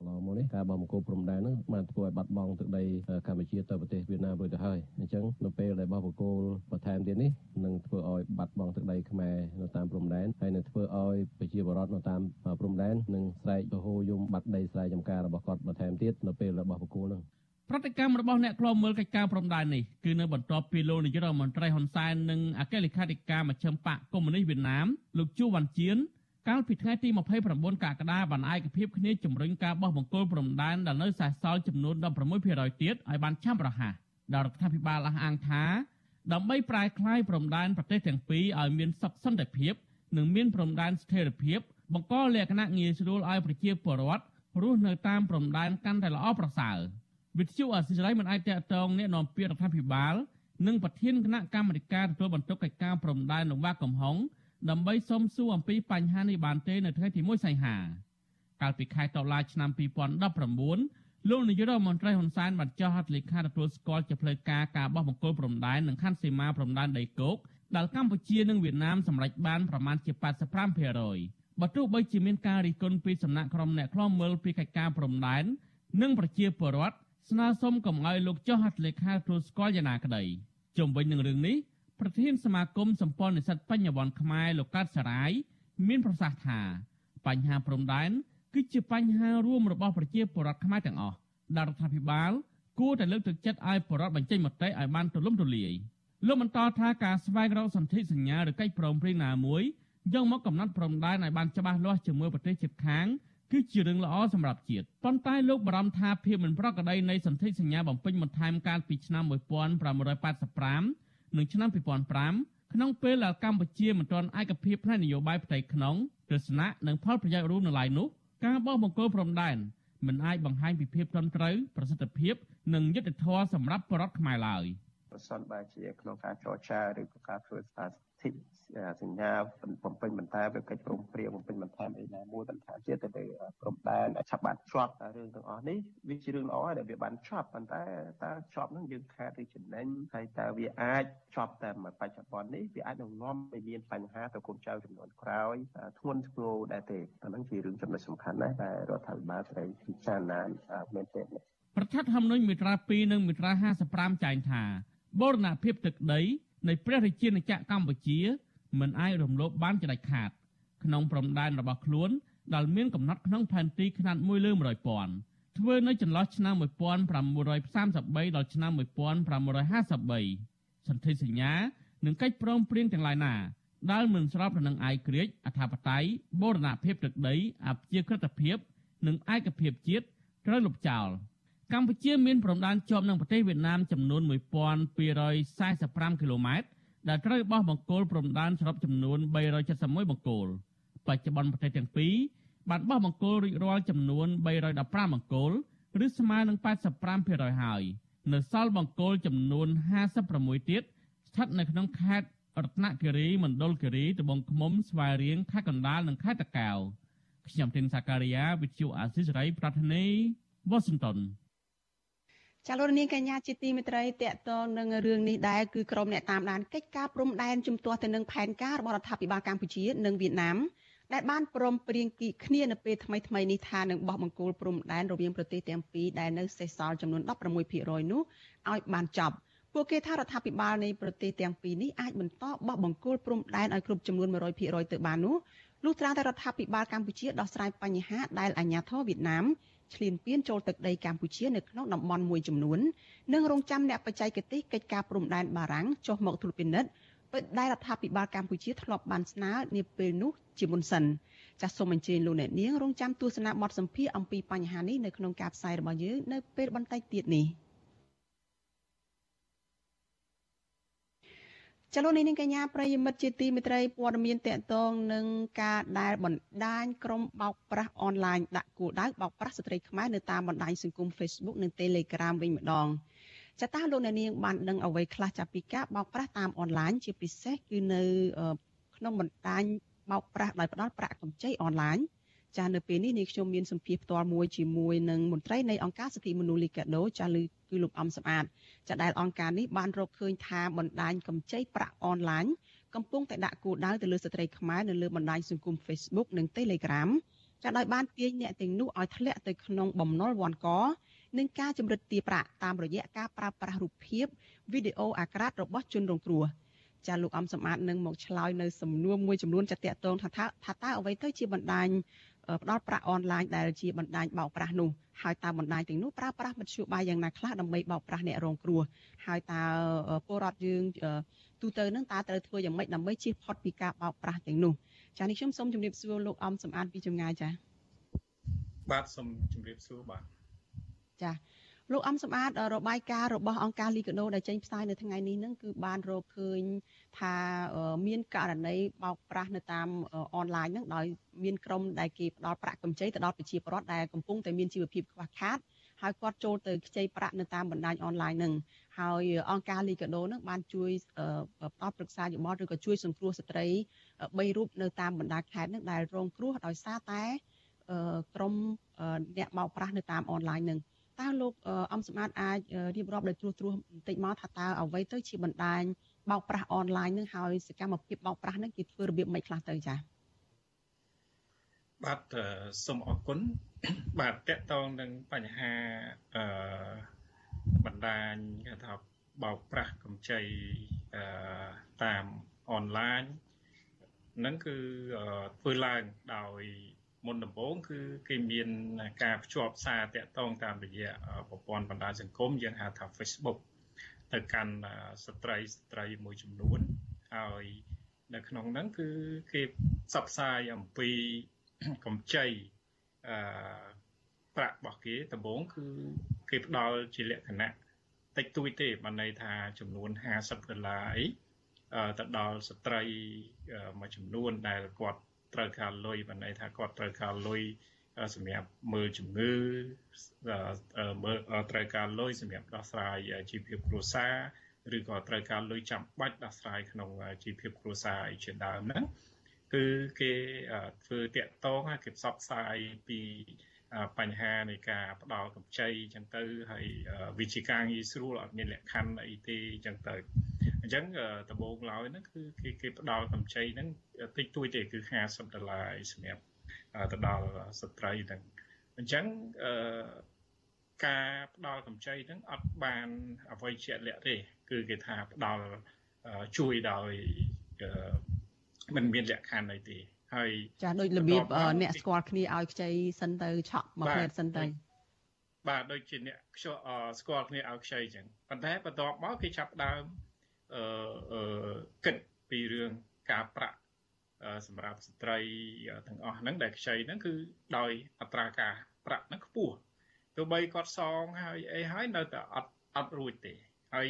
កន្លងមកនេះការបោះបង្គោលព្រំដែនហ្នឹងបានធ្វើឲ្យបាត់បង់ទឹកដីកម្ពុជាទៅប្រទេសវៀតណាមរួចទៅហើយអញ្ចឹងនៅពេលដែលបោះបង្គោលបន្ថែមទៀតនេះនឹងធ្វើឲ្យបាត់បង់ទឹកដីខ្មែរនៅតាមព្រំដែនហើយនឹងធ្វើឲ្យប្រជាពលរដ្ឋនៅតាមព្រំដែននឹងស្រែកទៅហូរយំបាត់ដីស្រែចម្ការរបស់គាត់បន្ថែមទៀតនៅពេលដែលបោះបង្គោលហ្នឹង ប្រតិកម្មរបស់អ្នកខ្លោមមើលកិច្ចការព្រំដែននេះគឺនៅបន្ទាប់ពីលោកនាយករដ្ឋមន្ត្រីហ៊ុនសែននិងអគ្គលេខាធិការមជ្ឈិមបកកុម្មុយនីសវៀតណាមលោកជួវ៉ាន់ជៀនកាលពីថ្ងៃទី29កក្កដាបានឯកភាពគ្នាជំរុញការបោះបង្គោលព្រំដែនដែលនៅសេសសល់ចំនួន16%ទៀតឲ្យបានឆាប់រហ័សដោយរដ្ឋាភិបាលអះអាងថាដើម្បីប្រែក្លាយព្រំដែនប្រទេសទាំងពីរឲ្យមានសុខសន្តិភាព និងមានព្រំដែនស្ថិរភាពបង្កលក្ខណៈងាយស្រួលឲ្យប្រជាពលរដ្ឋរស់នៅតាមព្រំដែនកាន់តែល្អប្រសើរ វិទ្យុអសិរ័យមិនអាចតកតងអ្នកនាំពាក្យរដ្ឋាភិបាលនិងប្រធានគណៈកម្មាធិការទទួលបន្ទុកកិច្ចការព្រំដែនលោកវ៉ាកំហុងដើម្បីសុំសួរអំពីបញ្ហានេះបានទេនៅថ្ងៃទី1សីហាកាលពីខែតុលាឆ្នាំ2019លោកនាយករដ្ឋមន្ត្រីហ៊ុនសែនបានចុះហត្ថលេខាទទួលស្គាល់ជាផ្លូវការការបោះបង្គោលព្រំដែននិងខណ្ឌសីមាព្រំដែនដីគោកដែលកម្ពុជានិងវៀតណាមសម្រេចបានប្រមាណជា85%បើទោះបីជាមានការរិះគន់ពីសំណាក់ក្រុមអ្នកខ្លាំមើលពីកិច្ចការព្រំដែននិងប្រជាពលរដ្ឋ ស្នើសុំកុំឲ្យលោកចុះហត្ថលេខាទទួលស្គាល់យ៉ាងណាក្តីជុំវិញនឹងរឿងនេះប្រធានសមាគមសម្ព័ន្ធនិស្សិតបញ្ញវន្តខ្មែរលោកកើតសរាយមានប្រសាសន៍ថា បញ្ហាព្រំដែនគឺជាបញ្ហារួមរបស់ប្រជាពលរដ្ឋខ្មែរទាំងអស់ដែលរដ្ឋាភិបាលគួរតែលើកទឹកចិត្តឲ្យប្រជាពលរដ្ឋបញ្ចេញមតិឲ្យបានទូលំទូលាយលោកបន្តថាការស្វែងរកសន្ធិសញ្ញាឬកិច្ចព្រមព្រៀងណាមួយយកមកកំណត់ព្រំដែនឲ្យបានច្បាស់លាស់ជាមួយប្រទេសជិតខាង គឺជារឿងល្អសម្រាប់ជាតិប៉ុន្តែលោកបារម្ភថាភាពមិនប្រក្រតីនៃសន្ធិសញ្ញាបំពេញបន្ថែមកាលពីឆ្នាំ1985និងឆ្នាំ2005ក្នុងពេលដែលកម្ពុជាមិនទាន់ឯកភាពផ្នែកនយោបាយផ្ទៃក្នុងទស្សនៈនិងផលប្រយោជន៍រួមនៅឡើយនោះការបោះបង្គោលព្រំដែនមិនអាចបង្ហាញពីភាពត្រឹមត្រូវប្រសិទ្ធភាព និងយុត្តិធម៌សម្រាប់ប្រជារដ្ឋខ្មែរឡើយប្រសិនបើជាក្នុងការចរចាឬក៏ការធ្វើស្ថានភាព សញ្ញាបំពេញបន្ថែមឬកិច្ចព្រមព្រៀងបំពេញបន្ថែមអីណាមួយបន្ថែមទៀតទៅលើព្រំដែនឆាប់បានជាប់រឿងទាំងអស់នេះវាជារឿងល្អដែលវាបានជាប់ប៉ុន្តែតើជាប់នឹងយើងខាតឬចំណេញហើយតើវាអាចជាប់តែបច្ចុប្បន្ននេះវាអាចនឹងនាំឲ្យមានបញ្ហាទៅកូនចៅចំនួនក្រោយធ្ងន់ធ្ងរដែរទេអាហ្នឹងជារឿងចំណុចសំខាន់ណាស់ដែលរដ្ឋាភិបាលត្រូវពិចារណាមែនទេប្រធានធម្មនុញ្ញមាត្រា2និងមាត្រា55ចែងថាបូរណភាពទឹកដីនៃព្រះរាជាណាចក្រកម្ពុជា មិនអាចរំលោភបានជាដាច់ខាតក្នុងព្រំដែនរបស់ខ្លួនដែលមានកំណត់ក្នុងផែនទីខ្នាត1លើ100ពាន់ធ្វើនៅចន្លោះឆ្នាំ1933ដល់ឆ្នាំ1553សន្ធិសញ្ញានិងកិច្ចព្រមព្រៀងទាំងឡាយណាដែលមិនស្របទៅនឹងឯករាជ្យអធិបតេយ្យបូរណភាពទឹកដីអព្យាក្រឹតភាពនិងឯកភាពជាតិត្រូវលុបចោលកម្ពុជាមានព្រំដែនជាប់នឹងប្រទេសវៀតណាមចំនួន1245គីឡូម៉ែត្រ ដែលត្រូវបោះបង្គោលព្រំដែនសរុបចំនួន371បង្គោលបច្ចុប្បន្នប្រទេសទាំងពីរបានបោះបង្គោលរួចរាល់ចំនួន315បង្គោលឬស្មើនឹង85%ហើយនៅសល់បង្គោលចំនួន56ទៀតស្ថិតនៅក្នុងខេត្តរតនគិរីមណ្ឌលគិរីត្បូងឃ្មុំស្វាយរៀងខេត្តកណ្ដាលនិងខេត្តតាកែវខ្ញុំទីនសាការីយ៉ាវិទ្យុអាស៊ីសេរីប្រធានីវ៉ាស៊ីនតោន ចាលោកនាងកញ្ញាជាទីមេត្រីតកតងនឹងរឿងនេះដែរគឺក្រុមអ្នកតាមដានកិច្ចការព្រំដែនជំទាស់ទៅនឹងផែនការរបស់រដ្ឋាភិបាលកម្ពុជា និងវៀតណាមដែលបានព្រមព្រៀងគីគ្នានៅពេលថ្មីថ្មីនេះថានឹងបោះបង្គោលព្រំដែនរវាងប្រទេសទាំងពីរដែលនៅសេសសល់ចំនួន16%នោះឲ្យបានចប់ពួកគេថារដ្ឋាភិបាលនៃប្រទេសទាំងពីរនេះអាចបន្តបោះបង្គោលព្រំដែនឲ្យគ្រប់ចំនួន100%ទៅបាននោះលុះត្រាតែរដ្ឋាភិបាលកម្ពុជាដោះស្រាយបញ្ហាដែលអាញាធរវៀតណាម ឈ្លានពានចូលទឹកដីកម្ពុជានៅក្នុងតំបន់មួយចំនួននិងរងចាំអ្នកបច្ចេកទេសកិច្ចការព្រំដែនបារាំងចុះមកត្រួតពិនិត្យដែលរដ្ឋាភិបាលកម្ពុជាធ្លាប់បានស្នើនាពេលនោះជាមុនសិនចាសសូមអញ្ជើញលោកអ្នកនាងរងចាំទស្សនាបទសម្ភាសអំពីបញ្ហានេះនៅក្នុងការផ្សាយរបស់យើងនៅពេលបន្តិចទៀតនេះ។ ចលនានេះកញ្ញាប្រិយមិត្តជាទីមេត្រីព័ត៌មានតកតងនឹងការដែលបណ្ដាញក្រុមបោកប្រាស់អនឡាញដាក់គោលដៅបោកប្រាស់ស្ត្រីខ្មែរនៅតាមបណ្ដាញសង្គម Facebook និង Telegram វិញម្ដងចតាលោកអ្នកនាងបានដឹងអ្វីខ្លះចាប់ពីការបោកប្រាស់តាមអនឡាញជាពិសេសគឺនៅក្នុងបណ្ដាញបោកប្រាស់ដោយផ្ដាល់ប្រាក់កម្ចីអនឡាញ ចានៅពេលនេះនេះខ្ញុំមានសម្ភារផ្ទាល់មួយជាមួយនឹងមន្ត្រីនៃអង្គការសិទ្ធិមនុស្សលីកាដូចាគឺគឺលោកអំសម្អាតចាដែលអង្គការនេះបានរកឃើញថាបណ្ដាញកម្ចីប្រាក់អនឡាញកំពុងតែដាក់គោលដៅទៅលើស្ត្រីខ្មែរនៅលើបណ្ដាញសង្គម Facebook និង Telegram ចាដោយបានទាញអ្នកទាំងនោះឲ្យធ្លាក់ទៅក្នុងបំណុលវ័នកនិងការចម្រិតទារប្រាក់តាមរយៈការប្រើប្រាស់រូបភាពវីដេអូអាក្រាតរបស់ជនរងគ្រោះចាលោកអំសម្អាតនឹងមកឆ្លើយនៅសំណួរមួយចំនួនចាតតងថាថាតើអ្វីទៅជាបណ្ដាញ ផ្ដល់ប្រាក់អនឡាញដែលជាបណ្ដាញបោកប្រាស់នោះហើយតើបណ្ដាញទាំងនោះប្រើប្រាស់មធ្យោបាយយ៉ាងណាខ្លះដើម្បីបោកប្រាស់អ្នករងគ្រោះហើយតើពលរដ្ឋយើងទូទៅនឹងតើត្រូវធ្វើយ៉ាងម៉េចដើម្បីជៀសផុតពីការបោកប្រាស់ទាំងនោះចានេះខ្ញុំសូមជម្រាបសួរលោកអំសំអាតពីចម្ងាយចាបាទសូមជម្រាបសួរបាទចា លោកអំសម្បត្តិរបាយការណ៍របស់អង្គការលីកាដូដែលចេញផ្សាយនៅថ្ងៃនេះនឹងគឺបានរកឃើញថាមានករណីបោកប្រាស់នៅតាមអនឡាញនឹងដោយមានក្រុមដែលគេផ្ដល់ប្រាក់កម្ចីទៅដល់ប្រជាពលរដ្ឋដែលកំពុងតែមានជីវភាពខ្វះខាតហើយគាត់ចូលទៅខ្ចីប្រាក់នៅតាមបណ្ដាញអនឡាញនឹងហើយអង្គការលីកាដូនឹងបានជួយផ្ដល់ប្រឹក្សាយោបល់ឬក៏ជួយសង្គ្រោះស្ត្រី3រូបនៅតាមបណ្ដាខេត្តនឹងដែលរងគ្រោះដោយសារតែក្រុមអ្នកបោកប្រាស់នៅតាមអនឡាញនឹង តើលោកអំសម្បត្តិអាចរៀបរាប់ដោយត្រួសត្រាសបន្តិចមកថាតើអ្វីទៅជាបណ្ដាញបោកប្រាស់អនឡាញនឹងហើយសកម្មភាពបោកប្រាស់នឹងគេធ្វើរបៀបម៉េចខ្លះទៅចា៎បាទសូមអរគុណបាទតកតងនឹងបញ្ហាអឺបណ្ដាញគេថាបោកប្រាស់កម្ចីអឺតាមអនឡាញហ្នឹងគឺធ្វើឡើងដោយ មុនដំបូងគឺគេមានការភ្ជាប់សារតាក់ទងតាមរយៈប្រព័ន្ធបណ្ដាញសង្គមយើងហៅថា Facebook ទៅកាន់ស្ត្រីស្ត្រីមួយចំនួនហើយនៅក្នុងហ្នឹងគឺគេផ្សព្វផ្សាយអំពីកម្ចីអឺប្រាក់របស់គេដំបូងគឺគេផ្ដល់ជាលក្ខណៈតិចតួចទេបានន័យថាចំនួន50ដុល្លារអីទៅដល់ស្ត្រីមួយចំនួនដែលគាត់ ត្រូវការលុយបានន័យថាគាត់ត្រូវការលុយសម្រាប់មើលជំងឺមើលត្រូវការលុយសម្រាប់ដោះស្រាយជីវភាពគ្រួសារឬក៏ត្រូវការលុយចាំបាច់ដោះស្រាយក្នុងជីវភាពគ្រួសារអីជាដើមហ្នឹងគឺគេធ្វើតាក់ទងហើយគេផ្សព្វផ្សាយពីបញ្ហានៃការផ្ដល់កម្ចីចឹងទៅហើយវិជាការងាយស្រួលអត់មានលក្ខខណ្ឌអីទេចឹងទៅ អញ្ចឹងដំបូងឡើយហ្នឹងគឺគេគេផ្ដល់កម្ចីហ្នឹងតិចតួចទេគឺ50ដុល្លារសម្រាប់ទៅដល់ស្ត្រីហ្នឹងអញ្ចឹងអឺការផ្ដល់កម្ចីហ្នឹងអត់បានអ្វីជាក់លាក់ទេ គឺគេថាផ្ដល់ជួយដោយមិនមានលក្ខខណ្ឌអីទេហើយចាដូចរបៀបអ្នកស្គាល់គ្នាឲ្យខ្ចីសិនទៅឆក់មួយផ្លែតសិនទៅបាទដូចជាអ្នកស្គាល់គ្នាឲ្យខ្ចីចឹងប៉ុន្តែបន្ទាប់មកគេចាប់ដើម អឺគិតពីរឿងការប្រាក់សម្រាប់ស្ត្រីទាំងអស់ហ្នឹងដែលខ្ចីហ្នឹងគឺដោយអត្រាការប្រាក់ហ្នឹងខ្ពស់ទោះបីគាត់សងហើយអីហើយនៅតែអត់អត់រួចទេហើយ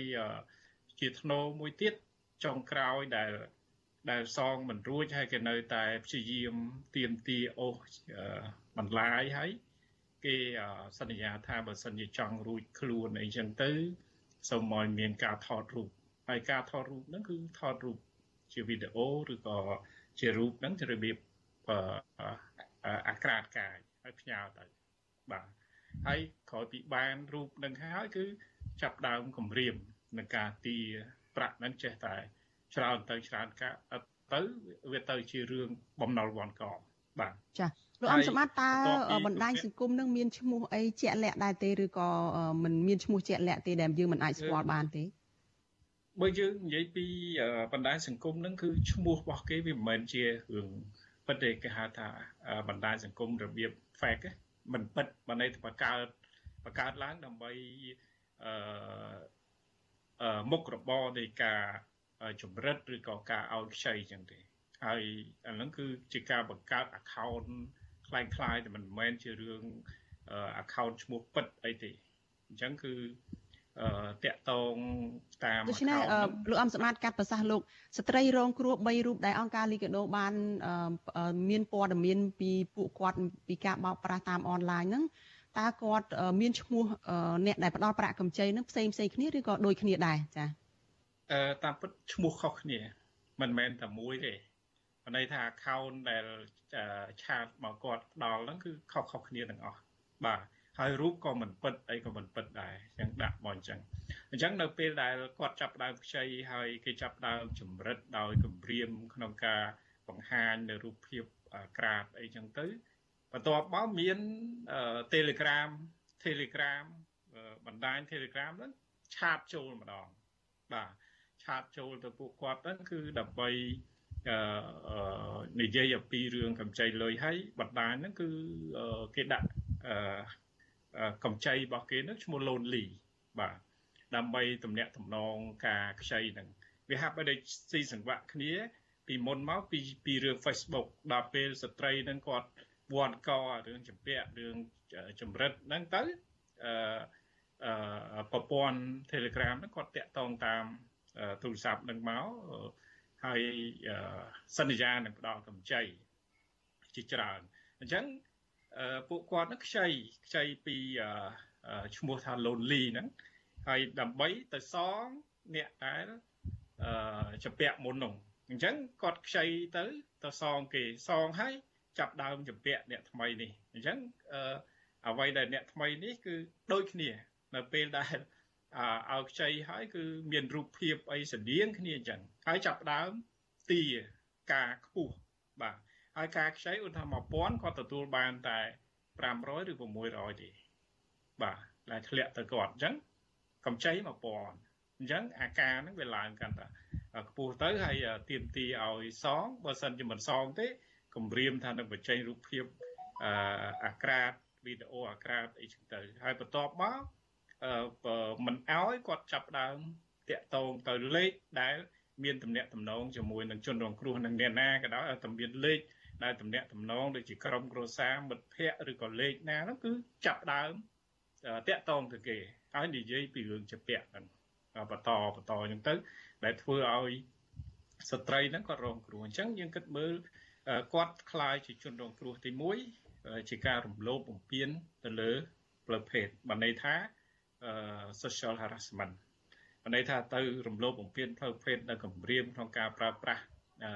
ជាធ្នូមួយទៀតចុងក្រោយដែលដែលសងមិនរួចហើយគេនៅតែព្យាយាមទៀមទាអូសបន្លាយហើយគេសន្យាថាបើសិនជាចង់រួចខ្លួនអីចឹងទៅសូមឲ្យមានការថតរូប ហើយការថតរូបហ្នឹងគឺថតរូបជាវីដេអូឬក៏ជារូបហ្នឹងជារបៀបអាក្រាតកាយហើយផ្ញើទៅបាទហើយក្រោយពីបានរូបនឹងហើយគឺចាប់ដើមគម្រាមនឹងការទាប្រាក់ហ្នឹងចេះតែច្រើនទៅច្រើនកាទៅវាទៅជារឿងបំណុលវ័នកបាទចាលោកអំសម្បត្តិតើបណ្ដាញសង្គមនឹងមានឈ្មោះអីជាក់លាក់ដែរទេឬក៏មិនមានឈ្មោះជាក់លាក់ទេដែលយើងមិនអាចស្គាល់បានទេ បើយើងនិយាយពីបណ្ដាញសង្គមនឹងគឺឈ្មោះរបស់គេវាមិនមែនជារឿងពិតទេគេហៅថាបណ្ដាញសង្គមរបៀប fake មិនពិតបើន័យថាបង្កើតបង្កើតឡើងដើម្បីអឺមុខរបរនៃការចម្រិតឬក៏ការឲ្យខ្ចីចឹងទេហើយអាហ្នឹងគឺជាការបង្កើត account คล้ายៗតែមិនមែនជារឿង account ឈ្មោះពិតអីទេអញ្ចឹងគឺអឺ តាក់តងតាមដូច្នេះលោកអំសម្បត្តិកាត់ប្រសាសន៍លោកស្ត្រីរងគ្រោះ3រូបដែលអង្គការលីកាដូបានមានព័ត៌មានពីពួកគាត់ពីការបោកប្រាស់តាមអនឡាញហ្នឹងតើគាត់មានឈ្មោះអ្នកដែលផ្ដល់ប្រាក់កម្ចីហ្នឹងផ្សេងផ្សេងគ្នាឬក៏ដូចគ្នាដែរចា៎អឺតាមពិតឈ្មោះខុសគ្នាមិនមែនតែមួយទេន័យថា account ដែលឆាតមកគាត់ផ្ដល់ហ្នឹងគឺខុសខុសគ្នាទាំងអស់បាទ ហើយរូបក៏មិនពិតអីក៏មិនពិតដែរអញ្ចឹងដាក់មកអញ្ចឹងអញ្ចឹងនៅពេលដែលគាត់ចាប់ដើមខ្ចីហើយគេចាប់ដើមចម្រិតដោយគម្រាមក្នុងការបង្ហាញនៅរូបភាពក្រាតអីចឹងទៅបន្ទាប់មកមាន Telegram Telegram បណ្ដាញ Telegram ហ្នឹងឆាតចូលម្ដងបាទឆាតចូលទៅពួកគាត់ហ្នឹងគឺដើម្បីអឺនិយាយអំពីរឿងកម្ចីលុយហើយបណ្ដាញហ្នឹងគឺគេដាក់អឺ កម្ចីរបស់គេហ្នឹងឈ្មោះ Lonely បាទដើម្បីទំនាក់ទំនងការខ្ចីហ្នឹងវាហាក់បីដូចស៊ីសង្វាក់គ្នា ពីមុនមកពីពីរឿង Facebook ដល់ពេលស្ត្រីហ្នឹងគាត់វត្តករឿងចម្ពាក់រឿងចម្រិតហ្នឹងទៅអឺប្រព័ន្ធ Telegram ហ្នឹងគាត់តាក់ទងតាមទូរស័ព្ទនឹងមកហើយសន្យានឹងផ្ដល់កម្ចីជាច្រើនអញ្ចឹង ពួកគាត់នឹងខ្ចីខ្ចីពីឈ្មោះថា lonely ហ្នឹងហើយដើម្បីទៅសងអ្នកដែលអឺចម្ពាក់មុននោះអញ្ចឹងគាត់ខ្ចីទៅទៅសងគេសងហើយចាប់ដើមចម្ពាក់អ្នកថ្មីនេះអញ្ចឹងអឺអ្វីដែលអ្នកថ្មីនេះគឺដូចគ្នានៅពេលដែលឲ្យខ្ចីហើយគឺមានរូបភាពអីស្តៀងគ្នាអញ្ចឹងហើយចាប់ដើមទាការខ្ពស់បាទ ហើយការខ្ចីឧទាហរណ៍1000គាត់ទទួលបានតែ500ឬ600ទេបាទដែលធ្លាក់ទៅគាត់អញ្ចឹងកម្ចី1000អញ្ចឹងអាការហ្នឹងវាឡើងកាន់តែខ្ពស់ទៅហើយទៀមទីឲ្យសងបើសិនជាមិនសងទេគម្រាមថានឹងបញ្ចេញរូបភាពអាក្រាតវីដេអូអាក្រាតអីចឹងទៅហើយបន្ទាប់មកមិនអោយគាត់ចាប់ដើមតាក់ទងទៅលេខដែល មានតំណែងតំណងជាមួយនឹងជនរងគ្រោះនឹងអ្នកណាក៏ដោយឲ្យតែមានលេខ ដែលតំណែងតំណងដូចជាក្រុមគ្រួសារមិត្តភ័ក្តិឬក៏លេខណានោះគឺចាប់ដើមតាក់ទងទៅគេហើយនិយាយពីរឿងជាពាក់ហ្នឹងបន្តបន្តអញ្ចឹងទៅដែលធ្វើឲ្យស្ត្រីហ្នឹងគាត់រងគ្រោះអញ្ចឹងយើងគិតមើលគាត់คล้ายជាជនរងគ្រោះទី1ជាការរំលោភបំពានទៅលើផ្លូវភេទបានន័យថា social harassment ន័យថាទៅរំលោភបំពានផ្លូវភេទនៅគម្រាមក្នុងការប្រើប្រាស់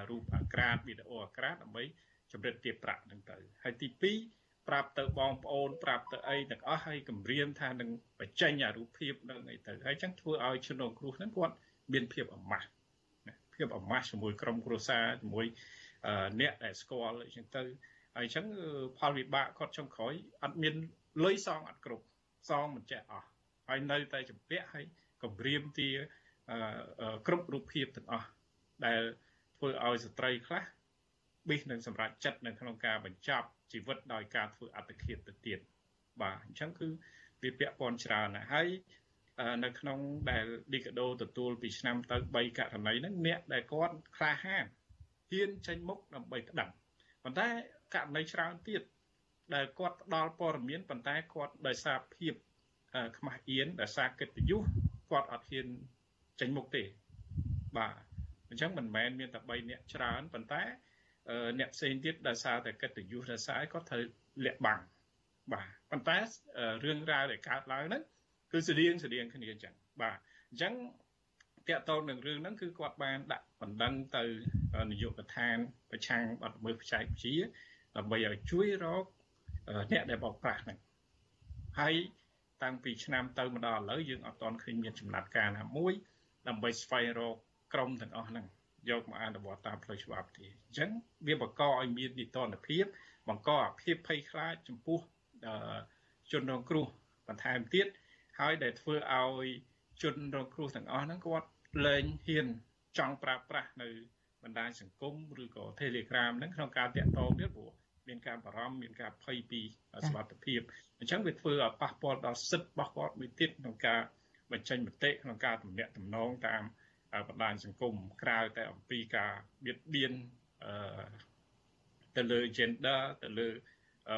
រូបអាក្រាតវីដេអូអាក្រាតដើម្បី ចម្រិតទាបប្រាក់ហ្នឹងទៅហើយទី2ប្រាប់ទៅបងប្អូនប្រាប់ទៅអីទាំងអស់ហើយគម្រាមថានឹងបញ្ចេញអារូបភាពនឹងអីទៅហើយចឹងធ្វើឲ្យជនរងគ្រោះហ្នឹងគាត់មានភាពអាម៉ាស់ភាពអាម៉ាស់ជាមួយក្រុមគ្រួសារជាមួយអ្នកដែលស្គាល់អញ្ចឹងទៅហើយអញ្ចឹងផលវិបាកគាត់ចុងក្រោយអត់មានលុយសងអត់គ្រប់សងមិនចេះអស់ហើយនៅតែចម្ពាក់ហើយគម្រាមទាគ្រប់រូបភាពទាំងអស់ដែលធ្វើឲ្យស្ត្រីខ្លះ បិះនឹងសម្រាប់ចិត្តនៅក្នុងការបញ្ចប់ជីវិតដោយការធ្វើអត្តឃាតទៅទៀតបាទអញ្ចឹងគឺវាពាក់ព័ន្ធច្រើនណាស់ហើយនៅក្នុងដែលឌីកាដូទទួលពីឆ្នាំទៅ3ករណីហ្នឹងអ្នកដែលគាត់ក្លាហានហ៊ានចេញមុខដើម្បីក្តឹងប៉ុន្តែករណីច្រើនទៀតដែលគាត់ផ្ដល់ព័ត៌មានប៉ុន្តែគាត់ដោយសារភាពខ្មាស់អៀនដោយសារកិត្តិយសគាត់អត់ហ៊ានចេញមុខទេបាទអញ្ចឹងមិនមែនមានតែ3អ្នកច្រើនប៉ុន្តែ អ្នកផ្សេងទៀតដោយសារតែកិត្តិយសដោយសារគាត់ត្រូវលាក់បាំងបាទប៉ុន្តែរឿងរ៉ាវដែលកើតឡើងហ្នឹងគឺស្តៀងស្តៀងគ្នាអញ្ចឹងបាទអញ្ចឹងតកតងនឹងរឿងហ្នឹងគឺគាត់បានដាក់បណ្ដឹងទៅនាយកដ្ឋានប្រឆាំងបទល្មើសបច្ចេកវិទ្យាដើម្បីឲ្យជួយរកអ្នកដែលបោកប្រាស់ហ្នឹងហើយតាំងពីឆ្នាំទៅមកដល់ឥឡូវយើងអត់ទាន់ឃើញមានចំណាត់ការណាមួយដើម្បីស្វែងរកក្រុមទាំងអស់ហ្នឹង យកមកអនុវត្តតាមផ្លូវច្បាប់ទេអញ្ចឹងវាបង្កឲ្យមាននីតិរដ្ឋភាពបង្កអាភាពភ័យខ្លាចចំពោះជនរងគ្រោះបន្ថែមទៀតហើយដែលធ្វើឲ្យជនរងគ្រោះទាំងអស់ហ្នឹងគាត់លែងហ៊ានចង់ប្រើប្រាស់នៅបណ្ដាញសង្គមឬក៏ Telegram ហ្នឹងក្នុងការតាក់ទងទៀតព្រោះមានការបារម្ភមានការភ័យពីសុខភាពអញ្ចឹងវាធ្វើឲ្យប៉ះពាល់ដល់សិទ្ធិរបស់គាត់មួយទៀតក្នុងការបញ្ចេញមតិក្នុងការទំនាក់ទំនងតាម បណ្ដាញសង្គមក្រៅតែអំពីការបៀតបៀនទៅលើ gender ទៅលើ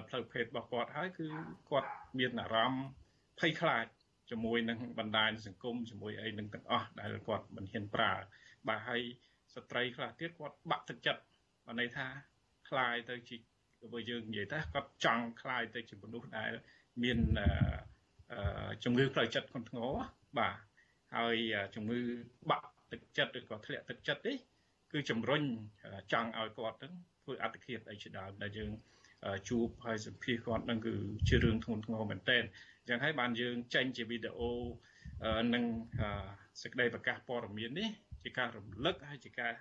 ផ្លូវភេទរបស់គាត់ហើយគឺគាត់មានអារម្មណ៍ភ័យខ្លាចជាមួយនឹងបណ្ដាញសង្គមជាមួយអីនឹងទាំងអស់ដែលគាត់មិនហ៊ានប្រើ បាទហើយស្ត្រីខ្លះទៀតគាត់បាក់ទឹកចិត្តបានន័យថាខ្លាយទៅជាបើយើងនិយាយថាគាត់ចង់ខ្លាយទៅជាមនុស្សដែលមានជំងឺផ្លូវចិត្តធ្ងន់ធ្ងរបាទហើយជំងឺបាក់ ទឹកចិត្តឬក៏ធ្លាក់ទឹកចិត្តនេះគឺជំរុញចង់ឲ្យគាត់នឹងធ្វើអត្តឃាតអីជាដើមដែលយើងជួបហើយសម្ភាសគាត់នឹងគឺជារឿងធ្ងន់ធ្ងរមែនទែនអញ្ចឹងហើយបានយើងចេញជាវីដេអូនឹងសេចក្តីប្រកាសព័ត៌មាននេះជាការរំលឹកហើយជាការ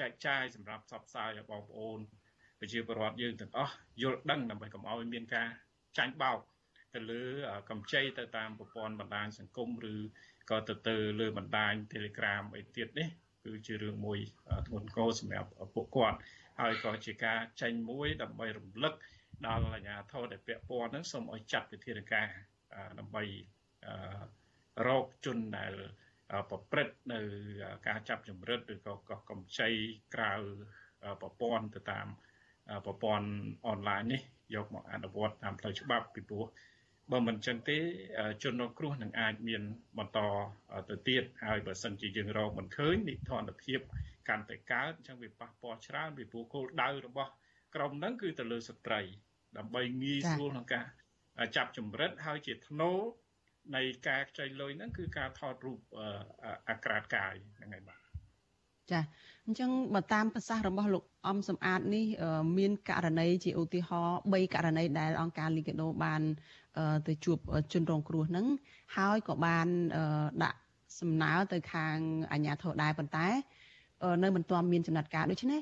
ចែកចាយសម្រាប់ផ្សព្វផ្សាយឲ្យបងប្អូនប្រជាពលរដ្ឋយើងទាំងអស់យល់ដឹងដើម្បីកុំឲ្យមានការចាញ់បោកទៅលើកម្ចីទៅតាមប្រព័ន្ធបណ្ដាញសង្គមឬ ក៏ទៅទៅលើបណ្ដាញ Telegram អីទៀតនេះគឺជារឿងមួយធ្ងន់ធ្ងរសម្រាប់ពួកគាត់ហើយក៏ជាការចេញមួយដើម្បីរំលឹកដល់អាជ្ញាធរដែលពាក់ព័ន្ធនឹងសូមឲ្យចាត់វិធានការដើម្បីរោគជនដែលប្រព្រឹត្តនៅការចាប់ចម្រិតឬក៏កោះកំចីក្រៅប្រព័ន្ធទៅតាមប្រព័ន្ធអនឡាញនេះយកមកអនុវត្តតាមផ្លូវច្បាប់ពីព្រោះ បើមិនចឹងទេជនរងគ្រោះនឹងអាចមានបន្តទៅទៀតហើយបើសិនជាយើងរកមិនឃើញនិធនភាពកាន់តែកើតអញ្ចឹងវាប៉ះពាល់ច្រើនពីព្រោះគោលដៅរបស់ក្រុមហ្នឹងគឺទៅលើស្ត្រី ដើម្បីងាយស្រួលក្នុងការចាប់ចម្រិតហើយជាធ្នូនៃការខ្ចីលុយហ្នឹងគឺការថតរូបអាក្រាតកាយហ្នឹងហើយបាទ ចាអញ្ចឹងបើតាមប្រសាសន៍របស់លោកអំសំអាតនេះមានករណីជាឧទាហរណ៍3ករណីដែលអង្គការលីកាដូបានទៅជួបជនរងគ្រោះហ្នឹងហើយក៏បានដាក់សំណើទៅខាងអាជ្ញាធរដែរប៉ុន្តែនៅមិនទាន់មានចំណាត់ការដូច្នេះ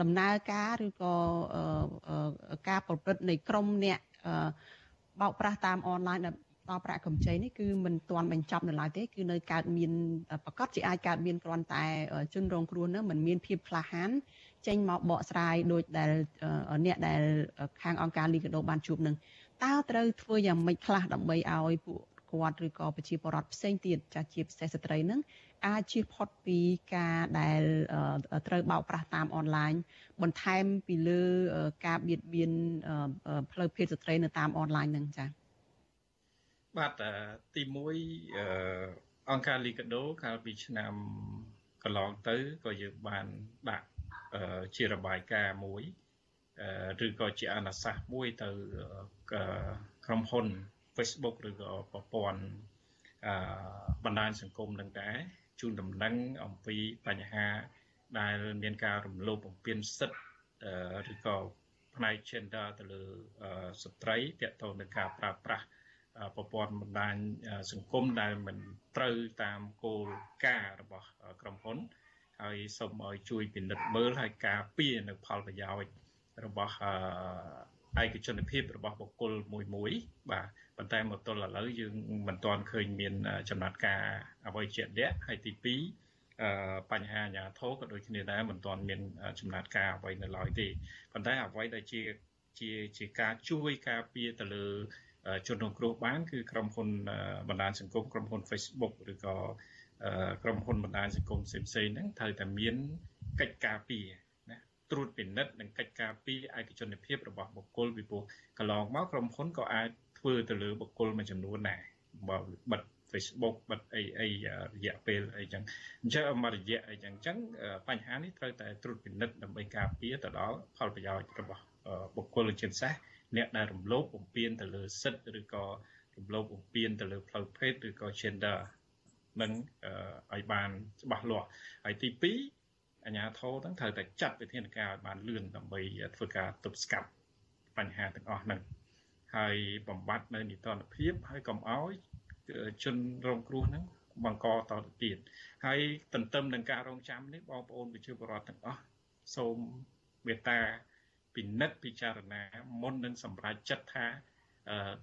ដំណើរការឬក៏ការប្រព្រឹត្តនៃក្រមអ្នកបោកប្រាស់តាមអនឡាញ ដល់ប្រាក់កម្ចីនេះគឺមិនទាន់បញ្ចប់នៅឡើយទេគឺនៅកើតមានប្រកាសជាអាចកើតមានគ្រាន់តែជនរងគ្រោះនោះមិនមានភាពក្លាហានចេញមកបកស្រាយដោយដែលអ្នកដែលខាងអង្គការលីកាដូបានជួបនឹងតើត្រូវធ្វើយ៉ាងម៉េចខ្លះដើម្បីឲ្យពួកគាត់ឬក៏ប្រជាពលរដ្ឋផ្សេងទៀតចាស់ជាពិសេសស្ត្រីនឹងអាចជៀសផុតពីការដែលត្រូវបោកប្រាស់តាមអនឡាញបន្ថែមពីលើការបៀតបៀនផ្លូវភេទស្ត្រីនៅតាមអនឡាញនឹងចា៎ បាទទី1អង្គការលីកាដូកាលពីឆ្នាំកន្លងទៅក៏យើងបានដាក់ជារបាយការណ៍មួយឬក៏ជាអនុសាសន៍មួយទៅក្រុមហ៊ុន Facebook ឬក៏ប្រព័ន្ធបណ្ដាញសង្គមនឹងដែរជូនដំណឹងអំពីបញ្ហាដែលមានការរំលោភបំពានសិទ្ធិឬក៏ផ្នែក gender ទៅលើស្ត្រីទាក់ទងនឹងការប្រើប្រាស់ ប្រព័ន្ធបណ្ដាញសង្គមដែលមិនត្រូវតាមគោលការណ៍របស់ក្រុមហ៊ុនហើយសូមឲ្យជួយពិនិត្យមើលហើយការពារនៅផលប្រយោជន៍របស់ឯកជនភាពរបស់បុគ្គលមួយមួយបាទប៉ុន្តែមកទល់ឥឡូវយើងមិនទាន់ឃើញមានចំណាត់ការអ្វីជាក់លាក់ហើយទី2បញ្ហាអាញាធរក៏ដូចគ្នាដែរមិនទាន់មានចំណាត់ការអ្វីនៅឡើយទេប៉ុន្តែអ្វីដែលជាជាជាការជួយការពារទៅលើ ជនរងគ្រោះបាន គឺក្រុមហ៊ុនបណ្ដាញសង្គមក្រុមហ៊ុន Facebook ឬក៏ក្រុមហ៊ុនបណ្ដាញសង្គមផ្សេងៗហ្នឹងត្រូវតែមានកិច្ចការពារណាត្រួតពិនិត្យនិងកិច្ចការពារឯកជនភាពរបស់បុគ្គលពីព្រោះកន្លងមកក្រុមហ៊ុនក៏អាចធ្វើទៅលើបុគ្គលមួយចំនួនដែរបើបិទ Facebook បិទអីអីរយៈពេលអីចឹងអញ្ចឹងមករយៈអីចឹងអញ្ចឹងបញ្ហានេះត្រូវតែត្រួតពិនិត្យដើម្បីការពារទៅដល់ផលប្រយោជន៍របស់បុគ្គលជាពិសេស អ្នកដែលរំលោភបំពានទៅលើសិទ្ធិឬក៏រំលោភបំពានទៅលើផ្លូវភេទឬក៏ gender នឹងឲ្យបានច្បាស់លាស់ហើយទី2អាជ្ញាធរទាំងត្រូវតែចាត់វិធានការឲ្យបានលឿនដើម្បីធ្វើការទប់ស្កាត់បញ្ហាទាំងអស់ហ្នឹងហើយបំបត្តិនៅនីតិរដ្ឋភាពហើយកុំឲ្យជនរងគ្រោះហ្នឹងបង្កតទៅទៀតហើយទន្ទឹមនឹងការរងចាំនេះបងប្អូនប្រជាពលរដ្ឋទាំងអស់សូមមេត្តា ពិនិត្យពិចារណាមុននឹងសម្រេចចិត្តថា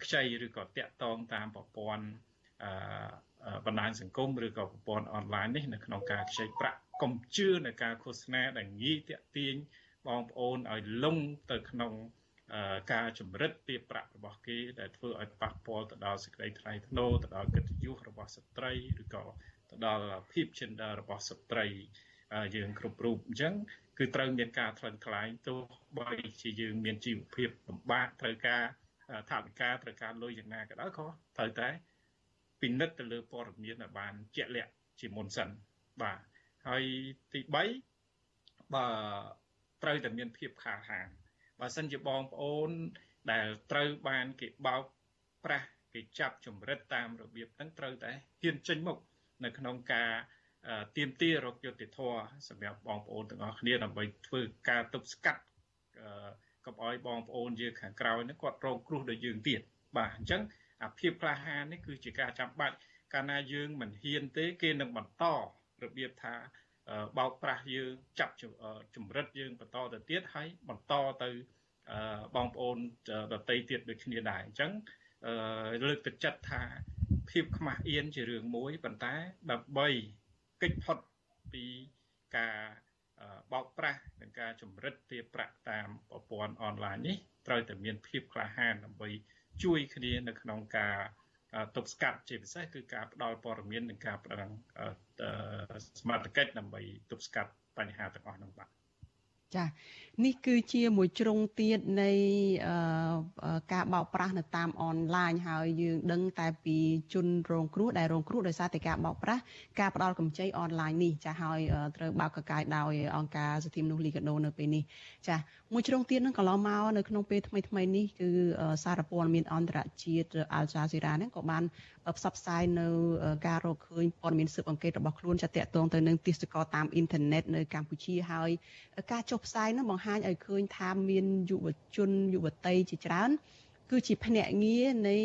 ខ្ចីឬក៏តាក់ទងតាមប្រព័ន្ធបណ្ដាញសង្គមឬក៏ប្រព័ន្ធអនឡាញនេះនៅក្នុងការខ្ចីប្រាក់កុំជឿនៅការឃោសនាដែលងាយតាក់ទាញបងប្អូនឲ្យលងទៅក្នុងការចម្រិតទាបប្រាក់របស់គេដែលធ្វើឲ្យប៉ះពាល់ទៅដល់សេចក្តីថ្លៃថ្នូរទៅដល់កិត្តិយសរបស់ស្ត្រីឬក៏ទៅដល់ភាព gender របស់ស្ត្រីយើងគ្រប់រូបអញ្ចឹង គឺត្រូវមានការថ្លឹងថ្លែងទោះបីជាយើងមានជីវភាពលំបាកត្រូវការថាវិការត្រូវការលុយយ៉ាងណាក៏ដោយក៏ត្រូវតែពិនិត្យទៅលើព័ត៌មានឲ្យបានជាក់លាក់ជាមុនសិនបាទហើយទី3បើត្រូវតែមានភាពក្លាហានបើសិនជាបងប្អូនដែលត្រូវបានគេបោកប្រាស់គេចាប់ចម្រិតតាមរបៀបហ្នឹងត្រូវតែហ៊ានចេញមុខនៅក្នុងការ ទៀមទារកយុត្តិធម៌សម្រាប់បងប្អូនទាំងអស់គ្នាដើម្បីធ្វើការទប់ស្កាត់កុំឲ្យបងប្អូនយើងខាងក្រោយហ្នឹងគាត់រងគ្រោះដោយយើងទៀតបាទអញ្ចឹងអាភាពក្លាហាននេះគឺជាការចាំបាច់កាលណាយើងមិនហ៊ានទេគេនឹងបន្តរបៀបថាបោកប្រាស់យើងចាប់ចម្រិតយើងបន្តទៅទៀតហើយបន្តទៅបងប្អូនដតីទៀតដូចគ្នាដែរអញ្ចឹងលើកទឹកចិត្តថាភាពខ្មាស់អៀនជារឿងមួយប៉ុន្តែដើម្បី កិច្ចផុតពីការបោកប្រាស់និងការចម្រិតទារប្រាក់តាមប្រព័ន្ធអនឡាញនេះត្រូវតែមានភាពក្លាហានដើម្បីជួយគ្នានៅក្នុងការទប់ស្កាត់ជាពិសេសគឺការផ្ដល់ព័ត៌មាននិងការផ្ដល់សមត្ថកិច្ចដើម្បីទប់ស្កាត់បញ្ហាទាំងអស់នោះបាទ ចានេះជាមួយជ្រុងទៀតនៃការបោកប្រាស់នៅតាមអនឡាញហើយយើងដឹងតែពីជនរងគ្រោះដែលរងគ្រោះដោយសារតែការបោកប្រាស់ការផ្ដាល់កម្ចីអនឡាញនេះចាហើយត្រូវបើកកកាយដោយអង្គការសិទ្ធិមនុស្សលីកាដូនៅពេលនេះចាមួយជ្រុងទៀតនឹងកន្លងមកនៅក្នុងពេលថ្មីថ្មីនេះគឺសារព័ត៌មានអន្តរជាតិ Al Jazeera ហ្នឹងក៏បាន ផ្សព្វផ្សាយនៅការរកឃើញព័ត៌មានស៊ើបអង្កេតរបស់ខ្លួនចាត់តាក់ទងទៅនឹងទេសចរតាមអ៊ីនធឺណិតនៅកម្ពុជាហើយការចុះផ្សាយនោះបង្ហាញឲ្យឃើញថាមានយុវជនយុវតីជាច្រើនគឺជាភ្នាក់ងារនៃ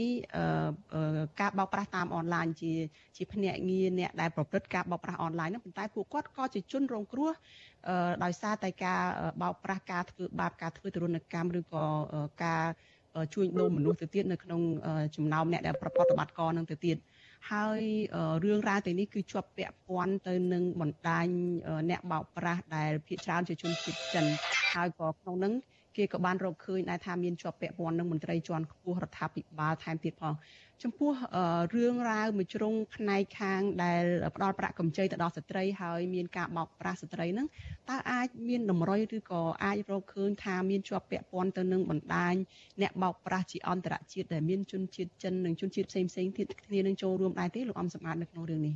ការបោកប្រាស់តាមអនឡាញជាជាភ្នាក់ងារអ្នកដែលប្រព្រឹត្តការបោកប្រាស់អនឡាញនោះប៉ុន្តែពួកគាត់ក៏ជាជនរងគ្រោះដោយសារតែការបោកប្រាស់ការធ្វើបាបការធ្វើទរណកម្មឬក៏ការ ជួញដូរមនុស្សទៅទៀតនៅក្នុងចំណោមអ្នកដែលប្រតិបត្តិការនឹងទៅទៀតហើយរឿងរ៉ាវទាំងនេះគឺជាប់ពាក់ព័ន្ធទៅនឹងបណ្ដាញអ្នកបោកប្រាស់ដែលភាគច្រើនជាជនជាតិចិនហើយក៏ក្នុងនឹងគេក៏បានរកឃើញដែរថាមានជាប់ពាក់ព័ន្ធនឹងមន្ត្រីជាន់ខ្ពស់រដ្ឋាភិបាលថែមទៀតផង ចំពោះរឿងរ៉ាវមួយជ្រុងផ្នែកខាងដែលផ្ដល់ប្រាក់កម្ចីទៅដល់ស្ត្រីហើយមានការបោកប្រាស់ស្ត្រីហ្នឹងតើអាចមានតម្រុយឬក៏អាចរកឃើញថាមានជាប់ពាក់ព័ន្ធទៅនឹងបណ្ដាញអ្នកបោកប្រាស់ជាអន្តរជាតិដែលមានជនជាតិចិននិងជនជាតិផ្សេងផ្សេងទៀតគ្នានឹងចូលរួមដែរទេលោកអំសម្បត្តិនៅក្នុងរឿងនេះ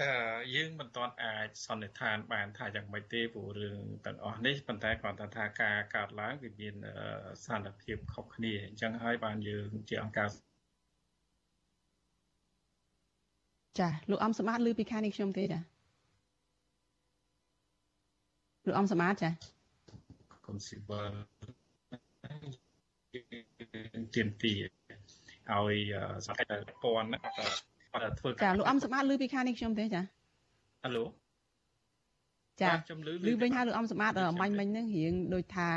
អឺយើងមិនទាន់អាចសន្និដ្ឋានបានថាយ៉ាងម៉េចទេព្រោះរឿងទាំងអស់នេះប៉ុន្តែគ្រាន់តែថាការកើតឡើងវាមានស្ថានភាពខុសគ្នាអញ្ចឹងហើយបានយើងជាអង្គការ ចាលោកអំសម្បត្តិឮពីខាងនេះខ្ញុំទេចាលោកអំសម្បត្តិចាគុំស៊ីវិលទៀមទីឲ្យសហព័ន្ធព័ន្ធធ្វើចាលោកអំសម្បត្តិឮពីខាងនេះខ្ញុំទេចាហៅឡូចាខ្ញុំឮឮវិញហើយលោកអំសម្បត្តិមាញ់មិញហ្នឹងរៀងដូចថា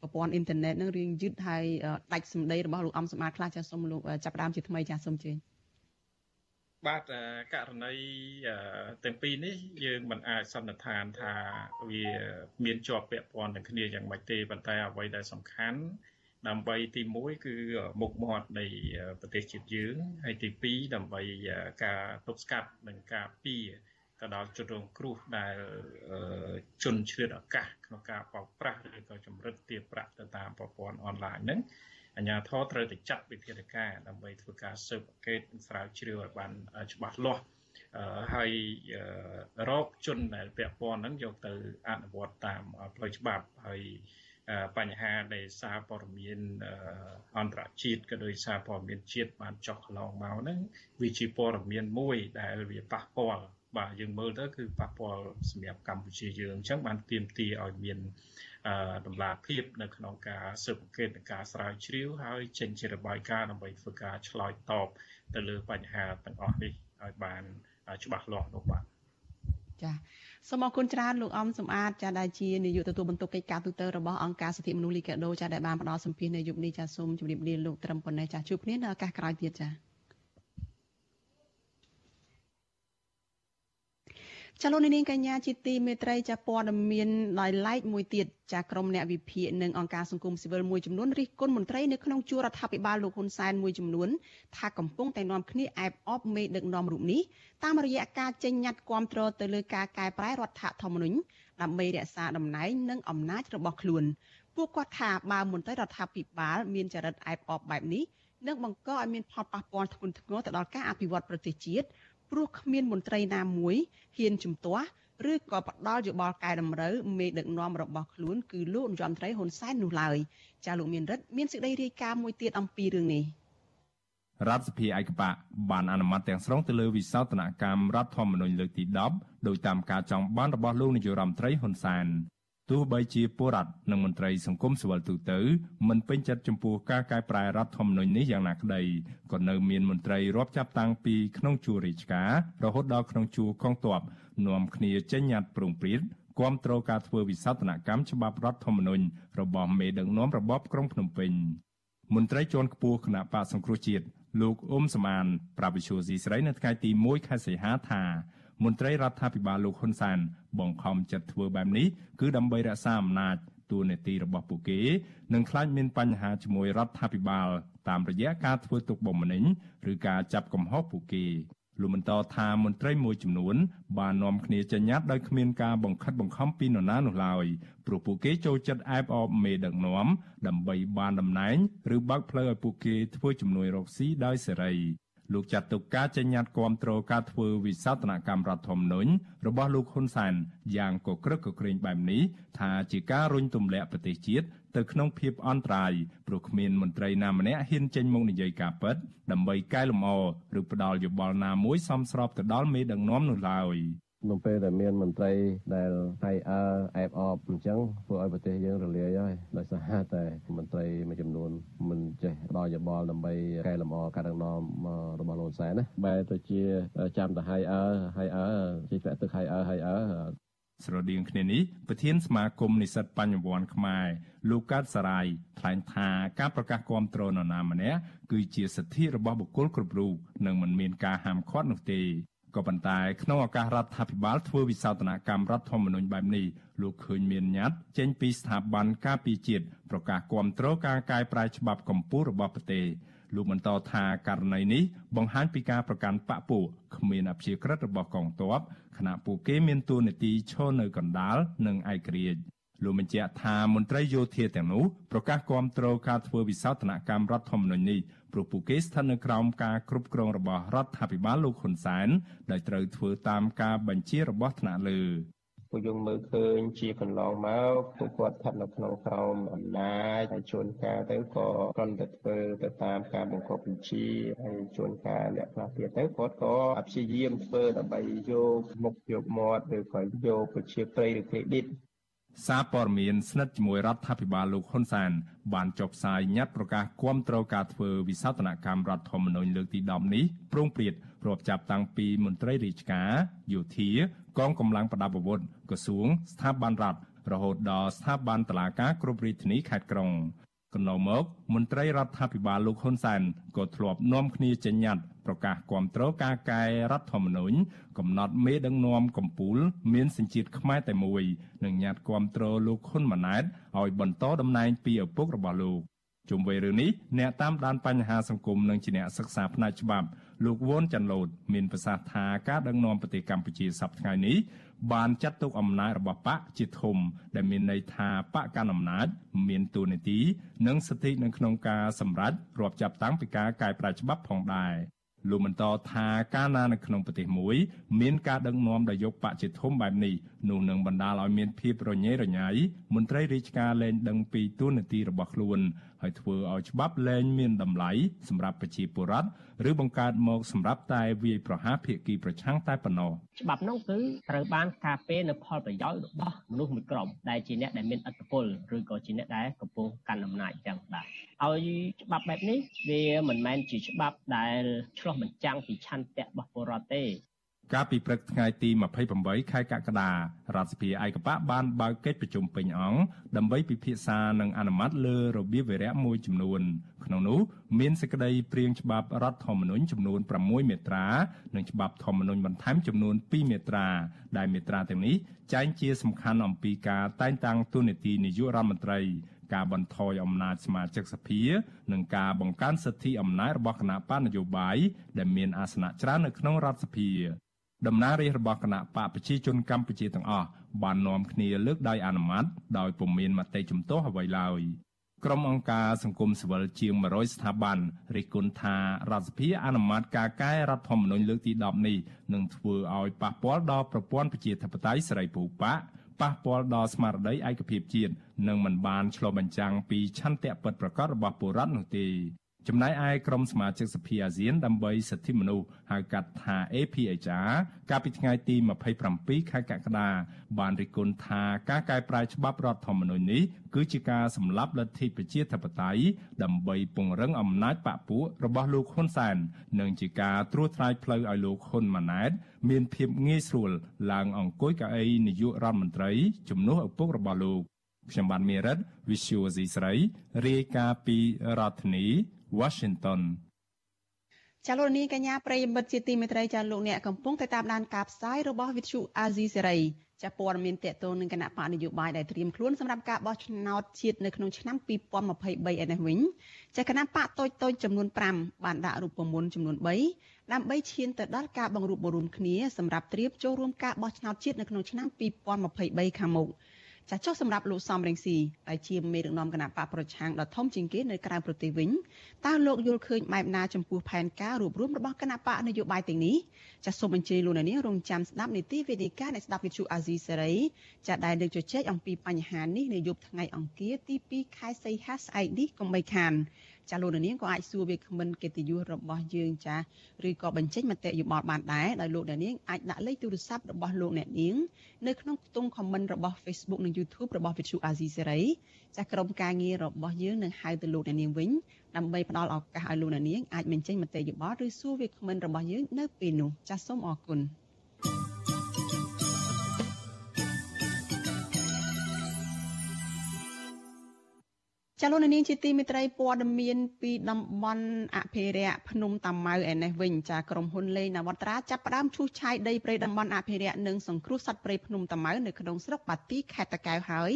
ប្រព័ន្ធអ៊ីនធឺណិតហ្នឹងរៀងយឺតហើយដាច់សម្ដីរបស់លោកអំសម្បត្តិខ្លះចាសូមលោកចាប់ដើមជាថ្មីចាសូមជើញ បាទករណីទាំងពីរនេះយើងមិនអាចសន្និដ្ឋានថាវាមានជាប់ពាក់ព័ន្ធនឹងគ្នាយ៉ាងម៉េចទេប៉ុន្តែអ្វីដែលសំខាន់ដើម្បីទី1គឺមុខមាត់នៃប្រទេសជាតិយើងហើយទី2ដើម្បីការទប់ស្កាត់និងការពារទៅដល់ជនរងគ្រោះដែលជនឆ្លៀតឱកាសក្នុងការបោកប្រាស់ឬក៏ចម្រិតទារប្រាក់ទៅតាមប្រព័ន្ធអនឡាញហ្នឹង អាជ្ញាធរត្រូវតែចាត់វិធានការដើម្បីធ្វើការស៊ើបអង្កេតស្រាវជ្រាវឲ្យបានច្បាស់លាស់ហើយរកជនដែលពាក់ព័ន្ធហ្នឹងយកទៅអនុវត្តតាមផ្លូវច្បាប់ហើយបញ្ហាដែលសារព័ត៌មានអន្តរជាតិក៏ដូចសារព័ត៌មានជាតិបានចុះកន្លងមកហ្នឹងវាជាព័ត៌មានមួយដែលវាប៉ះពាល់បាទយើងមើលទៅគឺប៉ះពាល់សម្រាប់កម្ពុជាយើងអញ្ចឹងបានទៀមទាឲ្យមាន តម្លាភាពនៅក្នុងការស៊ើបអង្កេតនិងការស្រាវជ្រាវហើយចេញជារបាយការណ៍ដើម្បីធ្វើការឆ្លើយតបទៅលើបញ្ហាទាំងអស់នេះឲ្យបានច្បាស់លាស់នោះបាទចាសូមអរគុណច្រើនលោកអំសំអាតចាដែលជានាយកទទួលបន្ទុកកិច្ចការទូតរបស់អង្គការសិទ្ធិមនុស្សលីកាដូចាដែលបានផ្ដល់សម្ភារនៅយុគនេះចាសូមជម្រាបលាលោកត្រឹមប៉ុណ្ណេះចាជួបគ្នានៅឱកាសក្រោយទៀតចា ចលនានាងកញ្ញាជាទីមេត្រីចាព័ត៌មានដោយឡែកមួយទៀតចាក្រុមអ្នកវិភាគនិងអង្គការសង្គមស៊ីវិលមួយចំនួនរិះគន់មន្ត្រីនៅក្នុងជួររដ្ឋាភិបាលលោកហ៊ុនសែនមួយចំនួនថាកំពុងតែនាំគ្នាអែបអបមេដឹកនាំរូបនេះតាមរយៈការចេញញត្តិគាំទ្រទៅលើការកែប្រែរដ្ឋធម្មនុញ្ញដើម្បីរក្សាតំណែងនិងអំណាចរបស់ខ្លួនពួកគាត់ថាបើមន្ត្រីរដ្ឋាភិបាលមានចរិតអែបអបបែបនេះនឹងបង្កឲ្យមានផលប៉ះពាល់ធ្ងន់ធ្ងរទៅដល់ការអភិវឌ្ឍប្រទេសជាតិ ព្រោះគ្មានមន្ត្រីណាមួយហ៊ានជំទាស់ឬក៏ផ្ដល់យោបល់កែតម្រូវមេដឹកនាំរបស់ខ្លួនគឺលោកនាយរដ្ឋមន្ត្រីហ៊ុនសែននោះឡើយចាលោកមានរិទ្ធមានសេចក្តីរាយការណ៍មួយទៀតអំពីរឿងនេះរដ្ឋសភាឯកបៈបានអនុម័តទាំងស្រុងទៅលើវិសោធនកម្មរដ្ឋធម្មនុញ្ញលើកទី10ដោយតាមការចង់បានរបស់លោកនាយរដ្ឋមន្ត្រីហ៊ុនសែន ទោះបីជាពលរដ្ឋនិងមន្ត្រីសង្គមស៊ីវិលទូទៅមិនពេញចិត្តចំពោះការកែប្រែរដ្ឋធម្មនុញ្ញនេះយ៉ាងណាក្តីក៏នៅមានមន្ត្រីរាប់ចាប់តាំងពីក្នុងជួររាជការរហូតដល់ក្នុងជួរកងទ័ពនាំគ្នាចេញញត្តិប្រងព្រាតគាំទ្រការធ្វើវិសោធនកម្មច្បាប់រដ្ឋធម្មនុញ្ញរបស់មេដឹកនាំរបបក្រុងភ្នំពេញមន្ត្រីជាន់ខ្ពស់គណៈបកសង្គ្រោះជាតិលោកអ៊ុំសមានប្រាប់វិសុយស៊ីស្រីនៅថ្ងៃទី1ខែសីហាថា មន្ត្រីរដ្ឋាភិបាលលោកហ៊ុនសែនបង្ខំចិត្តធ្វើបែបនេះគឺដើម្បីរក្សាអំណាចតួនាទីរបស់ពួកគេនិងខ្លាចមានបញ្ហាជាមួយរដ្ឋាភិបាល តាមរយៈការធ្វើទុកបុកម្នេញឬការចាប់កំហុសពួកគេលោកបន្តថាមន្ត្រីមួយចំនួន បាននាំគ្នាចេញញត្តិដោយគ្មានការបង្ខិតបង្ខំពីនរណានោះឡើយព្រោះពួកគេចូលចិត្តអែបអបមេដឹកនាំដើម្បីបានតំណែង ឬបើកផ្លូវឲ្យពួកគេធ្វើជំនួយរកស៊ីដោយសេរី លោកចាត់ទុកការចេញញត្តិគាំទ្រការធ្វើវិសោធនកម្មរដ្ឋធម្មនុញ្ញរបស់លោកហ៊ុនសែនយ៉ាងកក្រឹកកក្រែងបែបនេះថាជាការរុញទម្លាក់ប្រទេសជាតិទៅក្នុងភាពអន្តរាយព្រោះគ្មានមន្ត្រីណាម្នាក់ហ៊ានចេញមកនិយាយការពិតដើម្បីកែលម្អឬផ្ដល់យោបល់ណាមួយសមស្របទៅដល់មេដឹកនាំនោះឡើយ។ នៅពេលដែលមានមន្ត្រីដែលហៃអើអែបអបអញ្ចឹងធ្វើឲ្យប្រទេសយើងរលាយហើយដោយសារតែមន្ត្រីមួយចំនួនមិនចេះផ្ដល់យោបល់ដើម្បីកែលម្អការដឹកនាំរបស់លោកសែនណាបែរទៅជាចាំតែហៃអើហៃអើជាធ្លាក់ទឹកហៃអើហៃអើស្រដៀងគ្នានេះប្រធានសមាគមនិស្សិតបញ្ញវន្តខ្មែរលោកកើតសារាយថ្លែងថាការប្រកាសគាំទ្រនរណាម្នាក់គឺជាសិទ្ធិរបស់បុគ្គលគ្រប់រូបនិងមិនមានការហាមឃាត់នោះទេ ក៏ប៉ុន្តែក្នុងឱកាសរដ្ឋាភិបាលធ្វើវិសោធនកម្មរដ្ឋធម្មនុញ្ញបែបនេះលោកឃើញមានញត្តិចេញពីស្ថាប័នការពារជាតិប្រកាសគាំទ្រការកែប្រែច្បាប់កម្ពុជារបស់ប្រទេសលោកបន្តថាករណីនេះបង្ហាញពីការប្រកាន់បកពួកគ្មានអព្យាក្រឹតរបស់កងទ័ពខណៈពួកគេមានទួនាទីឈរនៅកណ្ដាលនិងឯករាជ្យ លោកបញ្ជាក់ថាមន្ត្រីយោធាទាំងនោះប្រកាសគាំទ្រការធ្វើវិសោធនកម្មរដ្ឋធម្មនុញ្ញនេះព្រោះពួកគេស្ថិតនៅក្រោមការគ្រប់គ្រងរបស់រដ្ឋាភិបាលលោកហ៊ុនសែនដែលត្រូវធ្វើតាមការបញ្ជារបស់ថ្នាក់លើពួកយើងមើលឃើញជាកន្លងមកពួកគាត់ស្ថិតនៅក្នុងក្រោមអំណាចហើយជួនកាលទៅក៏គ្រាន់តែធ្វើទៅតាមការបង្គាប់បញ្ជាហើយជួនកាលអ្នកខ្លះទៀតទៅគាត់ក៏ព្យាយាមធ្វើដើម្បីយកមុខយកមាត់ឬក៏យកប្រជាប្រិយឬ credit សារព័ត៌មានស្និទ្ធជាមួយរដ្ឋាភិបាលលោកហ៊ុនសែនបានចុះផ្សាយញត្តិប្រកាសគាំទ្រការធ្វើវិសោធនកម្មរដ្ឋធម្មនុញ្ញលើកទី10នេះព្រមព្រៀងរាប់ចាប់តាំងពីមន្ត្រីរាជការយោធា កងកម្លាំងប្រដាប់អាវុធក្រសួងស្ថាប័នរដ្ឋរហូតដល់ស្ថាប័នតុលាការគ្រប់រាជធានីខេត្តក្រុងកន្លងមកមន្ត្រីរដ្ឋាភិបាលលោកហ៊ុនសែនក៏ធ្លាប់នាំគ្នាចេញញត្តិ ប្រកាសគាំទ្រការកែរដ្ឋធម្មនុញ្ញកំណត់មេដឹកនាំកម្ពុជាមានសញ្ជាតិខ្មែរតែមួយនិងញត្តិគាំទ្រលោកហ៊ុនម៉ាណែតឲ្យបន្តតំណែងពីឪពុករបស់លោកជុំវិញរឿងនេះអ្នកតាមដានបញ្ហាសង្គមនិងជាអ្នកសិក្សាផ្នែកច្បាប់លោកវ៉ុនចាន់ឡូតមានប្រសាសន៍ថាការដឹកនាំប្រទេសកម្ពុជាសប្តាហ៍ថ្ងៃនេះបានចាត់ទុកអំណាចរបស់បកជាធំ ដែលមានន័យថាបកកាន់អំណាចមានទូនាទី និងសិទ្ធិនៅក្នុងការសម្រេចរាប់ចាប់តាំងពីការកែប្រែច្បាប់ផងដែរ លោកបន្តថាកាលណានៅក្នុងប្រទេសមួយ មានការដឹកនាំដោយយកបកជាធំបែបនេះនោះនឹងបណ្ដាលឲ្យមានភាពរញ៉េរញ៉ៃមន្ត្រីរាជការលែងដឹងពីទូនាទីរបស់ខ្លួនហើយធ្វើឲ្យច្បាប់លែងមានតម្លៃសម្រាប់ប្រជាពលរដ្ឋឬបង្កើតមកសម្រាប់តែវាយប្រហារភាគីប្រឆាំងតែប៉ុណ្ណោះច្បាប់នោះគឺត្រូវបានការពារនៅផលប្រយោជន៍របស់មនុស្សមួយក្រុមដែលជាអ្នកដែលមានឥទ្ធិពលឬក៏ជាអ្នកដែលកំពុងកាន់អំណាចចឹងបាទឲ្យច្បាប់បែបនេះវាមិនមែនជាច្បាប់ដែលឆ្លោះបញ្ចាំងពីឆន្ទៈរបស់ពលរដ្ឋទេ កាលពីព្រឹកថ្ងៃទី28ខែកក្កដារដ្ឋសភាឯកបកបានបើកកិច្ចប្រជុំពេញអង្គដើម្បីពិភាក្សានិងអនុម័តលើរបៀបវារៈមួយចំនួន ក្នុងនោះមានសេចក្តីព្រាងច្បាប់រដ្ឋធម្មនុញ្ញចំនួន6មាត្រានិងច្បាប់ធម្មនុញ្ញបន្ថែមចំនួន2មាត្រា ដែលមាត្រាទាំងនេះចែងជាសំខាន់អំពីការតែងតាំងតួនាទីនាយករដ្ឋមន្ត្រីការបន្ថយអំណាចសមាជិកសភានិងការបង្កើនសិទ្ធិអំណាចរបស់គណៈបកនយោបាយដែលមានអាសនៈច្រើននៅក្នុងរដ្ឋសភា តំណាងរាស្ត្ររបស់គណៈបកប្រជាជនកម្ពុជាទាំងអស់បាននាំគ្នាលើកដៃអនុម័តដោយពុំមានមតិជំទាស់អ្វីឡើយក្រុមអង្គការសង្គមស៊ីវិលជាង100ស្ថាប័នរិះគន់ថារដ្ឋសភាអនុម័តការកែរដ្ឋធម្មនុញ្ញលើកទី10នេះនឹងធ្វើឲ្យប៉ះពាល់ដល់ប្រព័ន្ធប្រជាធិបតេយ្យសេរីពូប៉ាប៉ះពាល់ដល់ស្មារតីឯកភាពជាតិនិងមិនបានឆ្លុះបញ្ចាំងពីឆន្ទៈពិតប្រាកដរបស់ពលរដ្ឋនោះទេ ចំណែកឯក្រុមសមាជិកសភាអាស៊ានដើម្បីសិទ្ធិមនុស្សហៅកាត់ថា APHR កាលពីថ្ងៃទី27ខែកក្កដាបានរិះគន់ថាការកែប្រែច្បាប់រដ្ឋធម្មនុញ្ញនេះគឺជាការសម្លាប់លទ្ធិប្រជាធិបតេយ្យដើម្បីពង្រឹងអំណាចបកពួករបស់លោកហ៊ុនសែននិងជាការត្រួសត្រាយផ្លូវឲ្យលោកហ៊ុនម៉ាណែត មានភាពងាយស្រួលឡើងអង្គុយកៅអីនាយករដ្ឋមន្ត្រីជំនួសឪពុករបស់លោកខ្ញុំបានមេរិត Visual C ស្រីរាយការណ៍ពីរដ្ឋធានី Washington ចាលោកនាងកញ្ញាប្រិយមិត្តជាទីមេត្រីចាលោកអ្នកកំពុងតែតាមដានការផ្សាយរបស់ Vithu Azizi Serai ចាព័ត៌មានតកតងនឹងគណៈបកនយោបាយដែលត្រៀមខ្លួនសម្រាប់ការបោះឆ្នោតជាតិនៅក្នុងឆ្នាំ2023ឯនេះវិញចាគណៈបកតូចតូចចំនួន5បានដាក់រូបមន្តចំនួន3ដើម្បីឈានទៅដល់ការបង្រួបបង្រួមគ្នាសម្រាប់ត្រៀមចូលរួមការបោះឆ្នោតជាតិនៅក្នុងឆ្នាំ2023ខាងមុខ ចាចុះសម្រាប់លោកសំរងស៊ីដែលជាមេដឹកនាំគណៈបកប្រឆាំងដ៏ធំជាងគេនៅក្រៅប្រទេសវិញតើលោកយល់ឃើញបែបណាចំពោះផែនការរួបរวมរបស់គណៈបកនយោបាយទាំងនេះចាសូមអញ្ជើញលោកអ្នកនាងរងចាំស្ដាប់នីតិវេទិកានៃស្ដាប់វិទ្យុអាស៊ីសេរីចាដែលលើកជជែកអំពីបញ្ហានេះនៅយប់ថ្ងៃអង្គារទី2ខែសីហាស្អែកនេះកុំបីខាន ចាលោកនាងក៏អាចសួរវាគ្មិនកិត្តិយសរបស់យើងចាឬក៏បញ្ចេញមតិយោបល់បានដែរដោយលោកអ្នកនាងអាចដាក់លេខទូរស័ព្ទរបស់លោកអ្នកនាងនៅក្នុងខ្ទង់ comment របស់ Facebook និង YouTube របស់ Vithu Azizi Serai ចាក្រុមការងាររបស់យើងនឹងហៅទៅលោកអ្នកនាងវិញដើម្បីផ្ដល់ឱកាសឲ្យលោកអ្នកនាងអាចបញ្ចេញមតិយោបល់ឬសួរវាគ្មិនរបស់យើងនៅពេលនោះចាសសូមអរគុណ ចលនានាងជាទីមិត្តរីព័ត៌មានពីតំបន់អភិរក្សភ្នំតាម៉ៅឯនេះវិញចាក្រុមហ៊ុនលេងនវត្រាចាប់ផ្ដើមឈូសឆាយដីព្រៃតំបន់អភិរក្សនិងសង្គ្រោះសត្វព្រៃភ្នំតាម៉ៅនៅក្នុងស្រុកបាទីខេត្តតាកែវហើយ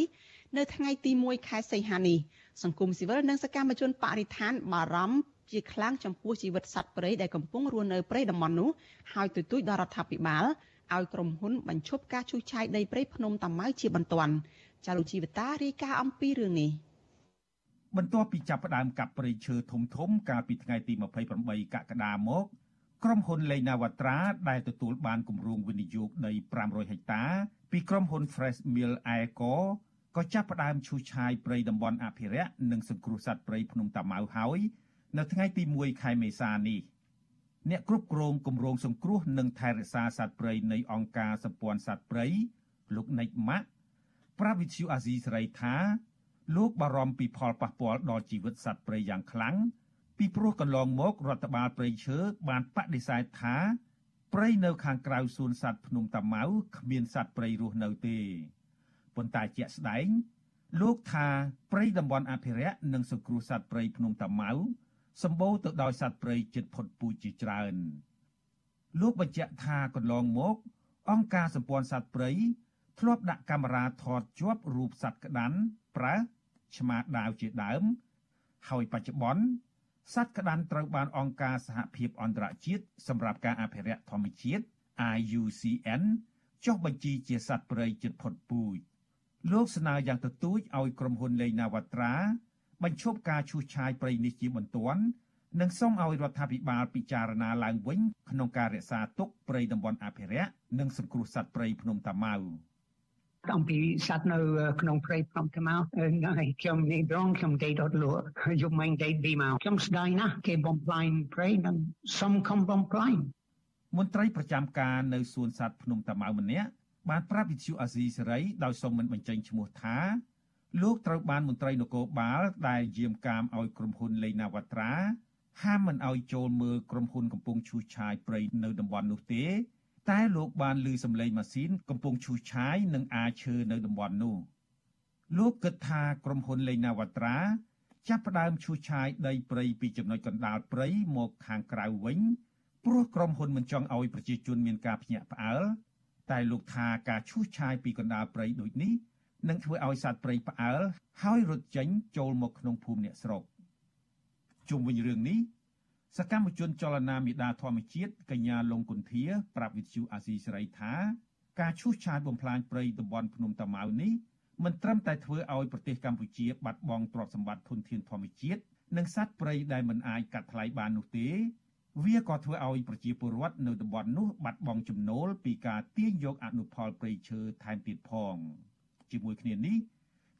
នៅថ្ងៃទី1ខែសីហានេះសង្គមស៊ីវិលនិងសកម្មជនបរិស្ថានបារម្ភជាខ្លាំងចំពោះជីវិតសត្វព្រៃដែលកំពុងរស់នៅព្រៃតំបន់នោះហើយទទូចដល់រដ្ឋាភិបាលឲ្យក្រុមហ៊ុនបញ្ឈប់ការឈូសឆាយដីព្រៃភ្នំតាម៉ៅជាបន្ទាន់ចាលោកជីវតារាយការណ៍អំពីរឿងនេះ បន្ទាប់ពីចាប់ផ្ដើមកាប់ព្រៃឈើធំធំកាលពីថ្ងៃទី28កក្កដាមកក្រុមហ៊ុនលេណាវ៉ាត្រាដែលទទួលបានគម្រោងវិនិយោគដី500ហិកតាពីក្រុមហ៊ុន Fresh Mill Aeco ក៏ចាប់ផ្ដើមឈូសឆាយព្រៃតំបន់អភិរក្សនិងសង្គ្រោះសត្វព្រៃភ្នំតាម៉ៅហើយនៅថ្ងៃទី1ខែមេសានេះអ្នកគ្រប់គ្រងគម្រោងសង្គ្រោះនិងថែរក្សាសត្វព្រៃនៃអង្គការសម្ព័ន្ធសត្វព្រៃលោកណេចម៉ាក់ប្រាវិទ្យូអាស៊ីសេរីថា លោកបារម្ភពីផលប៉ះពាល់ដល់ជីវិតសត្វព្រៃយ៉ាងខ្លាំងពីព្រោះកន្លងមករដ្ឋបាលព្រៃឈើបានបដិសេធថាព្រៃនៅខាងក្រៅសួនសត្វភ្នំតាម៉ៅគ្មានសត្វព្រៃរស់នៅទេប៉ុន្តែជាក់ស្ដែងលោកថាព្រៃតំបន់អភិរក្សនិងសង្គ្រោះសត្វព្រៃភ្នំតាម៉ៅសម្បូរទៅដោយសត្វព្រៃជិតផុតពូជជាច្រើន លោកបញ្ជាក់ថាកន្លងមក អង្គការសម្ព័ន្ធសត្វព្រៃធ្លាប់ដាក់កាមេរ៉ាថតជាប់រូបសត្វក្តាន់ប្រើ ឆ្មាដាវជាដើម ហើយបច្ចុប្បន្នសត្វក្តាន់ត្រូវបានអង្គការសហភាពអន្តរជាតិសម្រាប់ការអភិរក្សធម្មជាតិ IUCN ចុះបញ្ជីជាសត្វព្រៃជិតផុតពូជលោកស្នើយ៉ាងទទូចឲ្យក្រុមហ៊ុនលេងណាវត្រា បញ្ឈប់ការឈូសឆាយព្រៃនេះជាបន្ទាន់និងសូមឲ្យរដ្ឋាភិបាលពិចារណាឡើងវិញក្នុងការរក្សាទុកព្រៃតំបន់អភិរក្សនិងសង្គ្រោះសត្វព្រៃភ្នំតាម៉ៅ អំពីសត្វនៅក្នុងព្រៃភ្នំតាម៉ៅខ្ញុំនេះដងខ្ញុំដេកអត់លក់យប់មិញដេកពីមកខ្ញុំស្ដាយណាស់គេបំផ្លាញព្រៃនិងសុំខំបំផ្លាញមន្ត្រីប្រចាំការនៅសួនសត្វភ្នំតាម៉ៅម្នាក់បានប្រាប់វិទ្យុអាស៊ីសេរីដោយសូមមិនបញ្ចេញឈ្មោះថាលោកត្រូវបានមន្ត្រីនគរបាលដែលយាមកាមឲ្យក្រុមហ៊ុនលេណាវត្រាហាមមិនឲ្យចូលមើលក្រុមហ៊ុនកំពុងឈូសឆាយព្រៃនៅតំបន់នោះទេ តែលោកបានឮសំឡេងម៉ាស៊ីនកំពុងឈូសឆាយនិងអាឈើនៅតំបន់នោះលោកគិតថាក្រុមហ៊ុនលេណាវត្រា ចាប់ផ្ដើមឈូសឆាយដីព្រៃពីចំណុចកណ្ដាលព្រៃមកខាងក្រៅវិញព្រោះក្រុមហ៊ុនមិនចង់ឲ្យប្រជាជនមានការភ្ញាក់ផ្អើលតែលោកថាការឈូសឆាយពីកណ្ដាលព្រៃដូចនេះនឹងធ្វើឲ្យសត្វព្រៃផ្អើលហើយរត់ចេញចូលមកក្នុងភូមិអ្នកស្រុកជុំវិញរឿងនេះ សកម្មជនចលនាមេដាធម្មជាតិកញ្ញាលងគុន្ធាប្រាប់វិទ្យុអាស៊ីសេរីថាការឈូសឆាយបំផ្លាញព្រៃតំបន់ភ្នំតាម៉ៅនេះមិនត្រឹមតែធ្វើឲ្យប្រទេសកម្ពុជាបាត់បង់ទ្រព្យសម្បត្តិធនធានធម្មជាតិនិងសត្វព្រៃដែលមិនអាចកាត់ថ្លៃបាននោះទេ វាក៏ធ្វើឲ្យប្រជាពលរដ្ឋនៅតំបន់នោះបាត់បង់ចំណូលពីការទាញយកអនុផលព្រៃឈើថែមទៀតផងជាមួយគ្នានេះ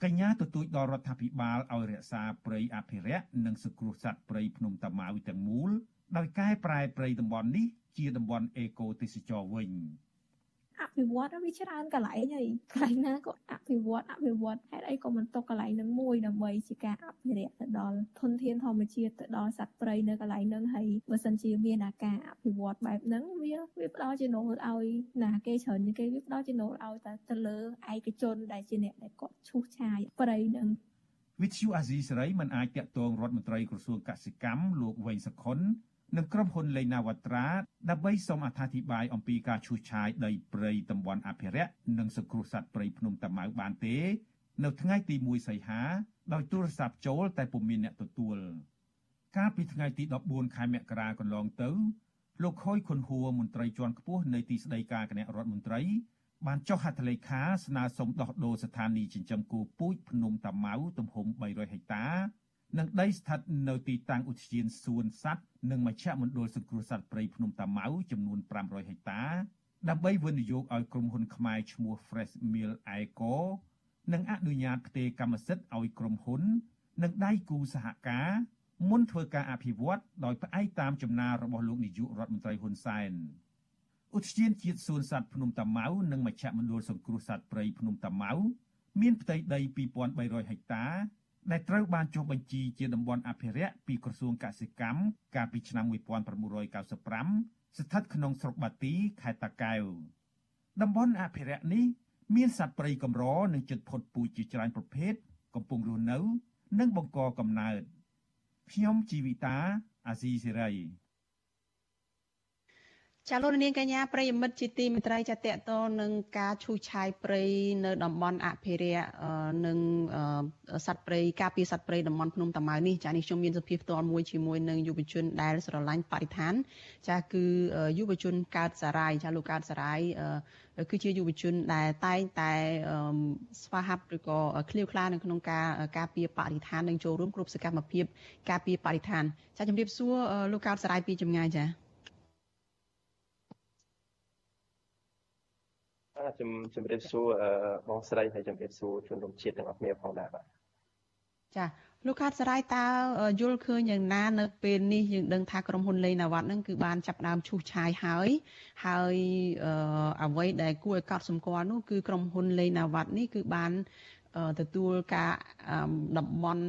កញ្ញាទទូចដល់រដ្ឋាភិបាលឲ្យរក្សាព្រៃអភិរក្សនិងសង្គ្រោះសត្វព្រៃភ្នំតាម៉ៅទាំងមូលដោយកែប្រែព្រៃតំបន់នេះជាតំបន់អេកូទេសចរវិញ។ អភិវឌ្ឍវាច្រើនកន្លែងហើយកន្លែងណាក៏អភិវឌ្ឍអភិវឌ្ឍហេតុអីក៏មិនຕົកកន្លែងនឹងមួយដើម្បីជាការអភិរក្សទៅដល់ធនធានធម្មជាតិទៅដល់សត្វព្រៃនៅកន្លែងហ្នឹងហើយបើសិនជាមានអាការអភិវឌ្ឍបែបហ្នឹងវាវាផ្ដល់ចំណូលឲ្យណាគេច្រើនជាងគេវាផ្ដល់ចំណូលឲ្យតែទៅលើឯកជនដែលជាអ្នកដែលគាត់ឈូសឆាយព្រៃហ្នឹងវិទ្យុអាស៊ីសេរីមិនអាចតាក់ទងរដ្ឋមន្ត្រីក្រសួងកសិកម្មលោកវែងសខុន និងក្រុមហ៊ុនលេណាវត្រាដើម្បីសូមអត្ថាធិប្បាយអំពីការឈូសឆាយដីព្រៃតំបន់អភិរក្សនិងសង្គ្រោះសត្វព្រៃភ្នំតាម៉ៅបានទេ នៅថ្ងៃទី1សីហាដោយទូរស័ព្ទចូលតែពុំមានអ្នកទទួលកាលពីថ្ងៃទី14ខែមករាកន្លងទៅលោកខុយខុនហួរមន្ត្រីជាន់ខ្ពស់នៃទីស្តីការគណៈរដ្ឋមន្ត្រីបានចុះហត្ថលេខាស្នើសុំដោះដូរស្ថានីយ៍ចិញ្ចឹមគោពូជភ្នំតាម៉ៅទំហំ300ហិកតា និងដីស្ថិតនៅទីតាំងឧទ្យានសួនសត្វនិងមជ្ឈមណ្ឌលសង្គ្រោះសត្វព្រៃភ្នំតាម៉ៅចំនួន500ហិកតា ដើម្បីវិនិយោគឲ្យក្រុមហ៊ុនខ្មែរឈ្មោះ Fresh Mill Eco និងអនុញ្ញាតផ្ទេរកម្មសិទ្ធិឲ្យក្រុមហ៊ុន និងដៃគូសហការមុនធ្វើការអភិវឌ្ឍដោយផ្អែកតាមចំណារបស់លោកនាយករដ្ឋមន្ត្រីហ៊ុនសែនឧទ្យានជាតិសួនសត្វភ្នំតាម៉ៅនិងមជ្ឈមណ្ឌលសង្គ្រោះសត្វព្រៃភ្នំតាម៉ៅមានផ្ទៃដី2300ហិកតា ដែលត្រូវបានចុះបញ្ជីជាតំបន់អភិរក្សពីក្រសួងកសិកម្មកាលពីឆ្នាំ1995ស្ថិតក្នុងស្រុកបាទីខេត្តតាកែវតំបន់អភិរក្សនេះមានសត្វព្រៃកម្រនិងជិតផុតពូជជាច្រើនប្រភេទកំពុងរស់នៅ និងបង្កកំណើតខ្ញុំជីវិតាអាស៊ីសេរី ចាលោកនាងកញ្ញាប្រិយមិត្តជាទីមេត្រីចាតកតនឹងការឈូសឆាយព្រៃនៅតំបន់អភិរក្សនិងសត្វព្រៃការពារសត្វព្រៃតំបន់ភ្នំតាម៉ៅនេះចានេះខ្ញុំមានសភាផ្ទាល់មួយជាមួយនឹងយុវជនដែលស្រឡាញ់បរិស្ថាន ចាគឺយុវជនកើតសារាយចាលោកកើតសារាយគឺជាយុវជនដែលតែងតែស្វាហាប់ឬក៏ឃ្លាវខ្លានៅក្នុងការការពារបរិស្ថាននិងចូលរួមគ្រប់សកម្មភាពការពារបរិស្ថានចាជំរាបសួរលោកកើតសារាយពីចម្ងាយចា ជំជំរាបសួរបងស្រីហើយជំរាបសួរជនរួមជាតិទាំងអស់គ្នាផងដែរបាទចាលោកខាត់សរាយតើយល់ឃើញយ៉ាងណានៅពេលនេះយើងដឹងថាក្រុមហ៊ុនលេងណាវ៉ាត់ហ្នឹងគឺបានចាប់ដើមឈូសឆាយហើយហើយអ្វីដែលគួរឲ្យកត់សម្គាល់នោះគឺក្រុមហ៊ុនលេងណាវ៉ាត់នេះគឺបានទទួលការតំបន់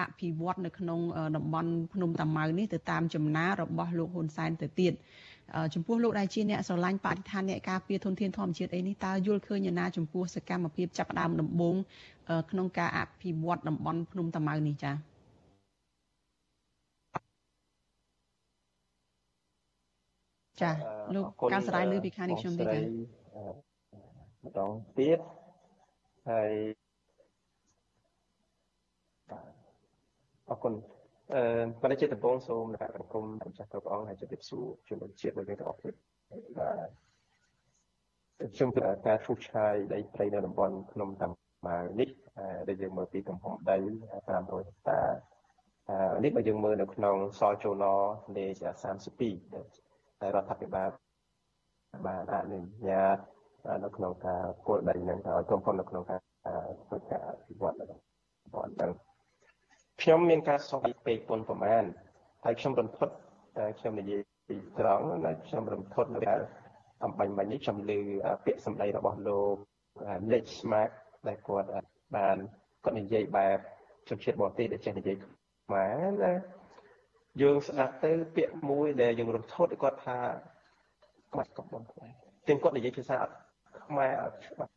អភិវឌ្ឍនៅក្នុងតំបន់ភ្នំតាម៉ៅនេះទៅតាមចំណារបស់លោកហ៊ុនសែនទៅទៀត ចំពោះលោកដែលជាអ្នកស្រឡាញ់បរិស្ថានអ្នកការពារធនធានធម្មជាតិអីនេះតើយល់ឃើញយ៉ាងណាចំពោះសកម្មភាពចាប់ផ្ដើមដំបូងក្នុងការអភិវឌ្ឍតំបន់ភ្នំតាម៉ៅនេះចា៎ចាលោកការស្រាយលើពីខាងនេះខ្ញុំទេចាម្ដងទៀតហើយអរគុណ អឺបណ្ឌិតជាដំបងសូមអ្នកសង្គមម្ចាស់គ្រប់អង្គហើយជម្រាបសួរជំនុំជាតិរបស់យើងទាំងអស់គ្នាបាទខ្ញុំគឺការឈូសឆាយដីព្រៃនៅតំបន់ភ្នំតាម៉ៅនេះដែលយើងមើលពីទំហំដី500ហិកតានេះបើយើងមើលនៅក្នុងសចូលណលេខ32ដែលរដ្ឋាភិបាលបានអនុញ្ញាតនៅក្នុងការគោលដីនឹងឲ្យក្រុមហ៊ុននៅក្នុងការធ្វើការអភិវឌ្ឍនៅតំបន់ហ្នឹង ខ្ញុំមានការសោកពេកពុនប្រមាណហើយខ្ញុំរន្ធត់តែខ្ញុំនិយាយពីត្រង់ណាខ្ញុំរន្ធត់នៅអំបញ្ញមិញនេះខ្ញុំលើពាក្យសម្ដីរបស់លោក Nick Smart ដែលគាត់បានគាត់និយាយបែបជនជាតិបរទេសដែលចេះនិយាយខ្មែរណាយើងស្ដាប់ទៅពាក្យមួយដែលយើងរន្ធត់គាត់ថាគាត់កំបងខ្មែរទាំងគាត់និយាយភាសាខ្មែរអត់ច្បាស់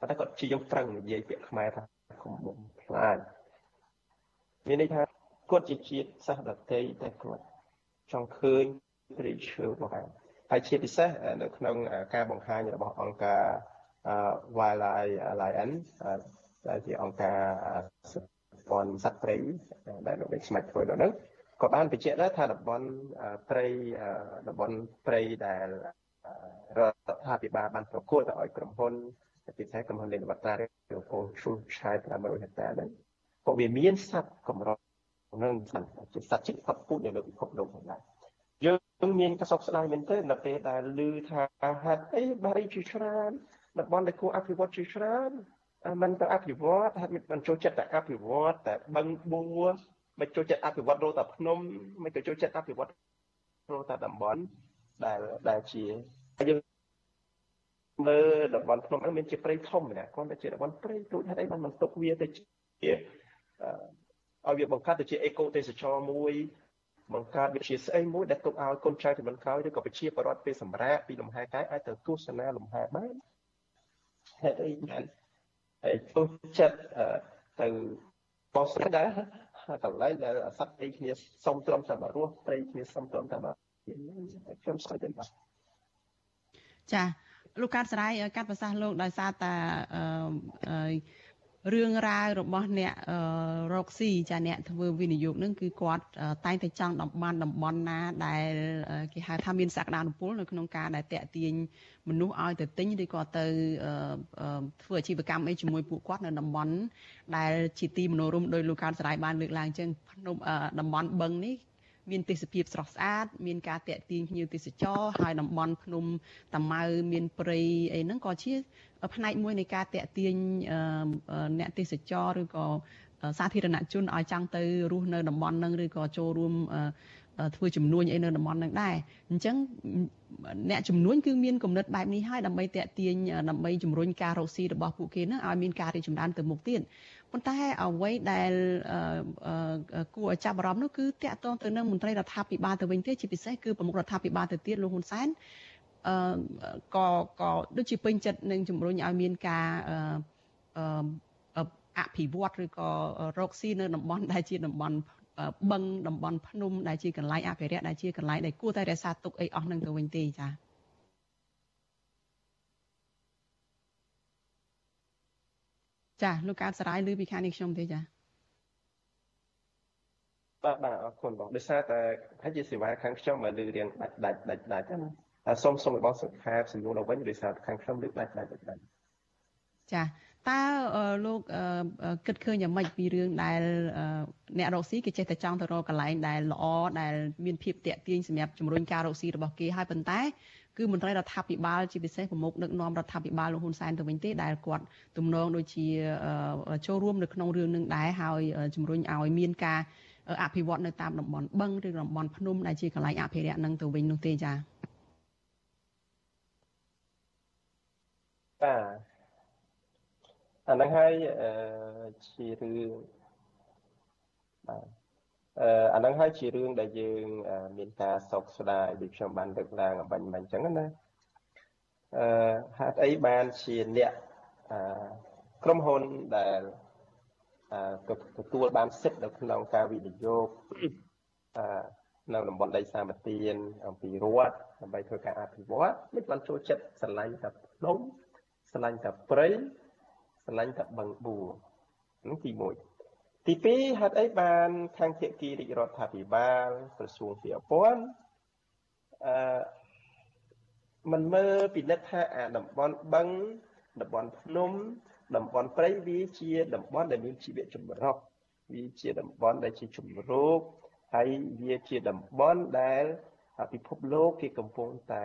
ប៉ុន្តែគាត់ជាយើងប្រឹងនិយាយពាក្យខ្មែរថាកំបងខ្លាច មានន័យថាគាត់ជាជាតិសាសន៍ដតីតែគាត់ចង់ឃើញព្រៃឈើរបស់គាត់ហើយជាពិសេសនៅក្នុងការបង្ហាញរបស់អង្គការ Wildlife Alliance ដែលជាអង្គការព័ន្ធសត្វព្រៃដែលលោកស្មាច់ធ្វើនៅនោះក៏បានបញ្ជាក់ដែរថាតំបន់ព្រៃតំបន់ព្រៃដែលរដ្ឋាភិបាលបានប្រគល់ទៅឲ្យក្រុមហ៊ុនពិសេសក្រុមហ៊ុនលេនវត្តាឬក្រុមហ៊ុនឈូឆាយ500ហិកតាហ្នឹង ក៏វាមានសត្វកម្រនឹងជាសត្វជាតិផុតពូជនៅលើពិភពលោកផងដែរយើងមានកសោកស្ដាយមែនទែននៅពេលដែលឮថាហេតុអីបារីជាច្រើនតំបន់ដែលគួរអភិវឌ្ឍជាច្រើនมันទៅអភិវឌ្ឍហេតុមិនចូលចិត្តតែអភិវឌ្ឍតែបឹងបួរមិនចូលចិត្តអភិវឌ្ឍរោតែភ្នំមិនទៅចូលចិត្តអភិវឌ្ឍរោតែតំបន់ដែលដែលជាយើងមើលតំបន់ភ្នំហ្នឹងមានជាព្រៃធំណាគាត់តែជាតំបន់ព្រៃទូចហេតុអីបានមិនទុកវាទៅជា ឲ្យវាបង្កើតទៅជាអេកូទេសចរមួយបង្កើតវិជាស្អីមួយដែលទុកឲ្យកូនចៅជំនាន់ក្រោយឬក៏ប្រជាពលរដ្ឋពេលសម្រាប់ពីលំហែកាយអាចទៅទស្សនាលំហែបានហេតុអីបានហើយទុចិត្តទៅបោះស្ដាកន្លែងដែលសត្វអីគ្នាសុំទ្រាំតែមករស់ត្រីគ្នាសុំទ្រាំតែមកខ្ញុំស្គាល់ទេបាទចាលោកកាត់សរាយកាត់ប្រសាសន៍លោកដោយសារតែអឺ រឿងរ៉ាវរបស់អ្នករកស៊ីចាអ្នកធ្វើវិនិយោគនឹងគឺគាត់តែងតែចង់តំបានតំបន់ណា ដែលគេហៅថាមានសក្តានុពលនៅក្នុងការដែលតាក់ទាញមនុស្សឲ្យទៅទិញឬក៏ទៅធ្វើអាជីវកម្មអីជាមួយពួកគាត់នៅតំបន់ដែលជាទីមនោរម្យដោយលោកកើតសរាយបានលើកឡើងចឹងភ្នំតំបន់បឹងនេះមានទេសភាពស្រស់ស្អាតមានការតាក់ទាញភ្ញៀវទេសចរហើយតំបន់ភ្នំតាម៉ៅមានព្រៃអីហ្នឹងក៏ជា ផ្នែកមួយនៃការតាក់ទាញអ្នកទេសចរឬក៏សាធារណជនឲ្យចង់ទៅរស់នៅតំបន់ហ្នឹងឬក៏ចូលរួមធ្វើចំនួនអីនៅតំបន់ហ្នឹងដែរអញ្ចឹងអ្នកចំនួនគឺមានគំនិតបែបនេះហើយដើម្បីតាក់ទាញដើម្បីជំរុញការរកស៊ីរបស់ពួកគេហ្នឹងឲ្យមានការរីកចម្រើនទៅមុខទៀតប៉ុន្តែអ្វីដែលគួរឲ្យចាប់អារម្មណ៍នោះគឺតាក់ទងទៅនឹងមន្ត្រីរដ្ឋាភិបាលទៅវិញទេជាពិសេសគឺប្រមុខរដ្ឋាភិបាលទៅទៀតលោកហ៊ុនសែនអឺ ក៏ក៏ដូចជាពេញចិត្តនឹងជំរុញឲ្យមានការអឺអភិវឌ្ឍឬក៏រកស៊ីនៅតំបន់ដែលជាតំបន់បឹងតំបន់ភ្នំដែលជាកន្លែងអភិរក្សដែលជាកន្លែងដែលគួរតែរក្សាទុកអីអស់នឹងទៅវិញទេចា៎ចាលោកកើតសរាយឮពីខាងនេះខ្ញុំទេចាបាទបាទអរគុណបងដោយសារតែហើយជាសេវាខាងខ្ញុំមកលើរៀងដាច់ដាច់ដាច់ដាច់ណា សូមសូមរបស់សុខាសំណួរដល់វិញដោយសារខាងខ្ញុំលើកដាច់ដាច់ដាច់ចាតើលោកគិតឃើញយ៉ាងម៉េចពីរឿងដែលអ្នករកស៊ីគេចេះតែចង់ទៅរកកន្លែងដែលល្អដែលមានភាពតាក់ទាញសម្រាប់ជំរុញការរកស៊ីរបស់គេហើយប៉ុន្តែគឺមន្ត្រីរដ្ឋាភិបាលជាពិសេសប្រមុខដឹកនាំរដ្ឋាភិបាលលោកហ៊ុនសែនទៅវិញទេដែលគាត់ទំនងដូចជាចូលរួមនៅក្នុងរឿងនឹងដែរហើយជំរុញឲ្យមានការអភិវឌ្ឍនៅតាមតំបន់បឹងឬតំបន់ភ្នំដែលជាកន្លែងអភិរក្សនឹងទៅវិញនោះទេចា៎ បាទអាហ្នឹងហើយជារឿងបាទអឺអាហ្នឹងហើយជារឿងដែលយើងមានការសោកស្ដាយដូចខ្ញុំបានលើកឡើងអំបញ្ញមិញអញ្ចឹងណាអឺហេតុអីបានជាអ្នកអឺក្រុមហ៊ុនដែលអឺទទួលបានសិទ្ធិនៅក្នុងការវិនិយោគអឺនៅតំបន់ដីសាមទានអំពីរដ្ឋដើម្បីធ្វើការអភិវឌ្ឍមិនបានចូលចិត្តស្រឡាញ់តែភ្នំ ស្រឡាញ់តែព្រៃស្រឡាញ់តែបឹងបួរនោះទី1ទី2ហេតុអីបានខាងភាគីរាជរដ្ឋាភិបាលក្រសួងពាក់ព័ន្ធអឺមិនមើលពិនិត្យថាអាតំបន់បឹងតំបន់ភ្នំតំបន់ព្រៃវាជាតំបន់ដែលមានជីវៈចម្រុះវាជាតំបន់ដែលជាជំរកហើយវាជាតំបន់ដែលពិភពលោកគេកំពុងតែ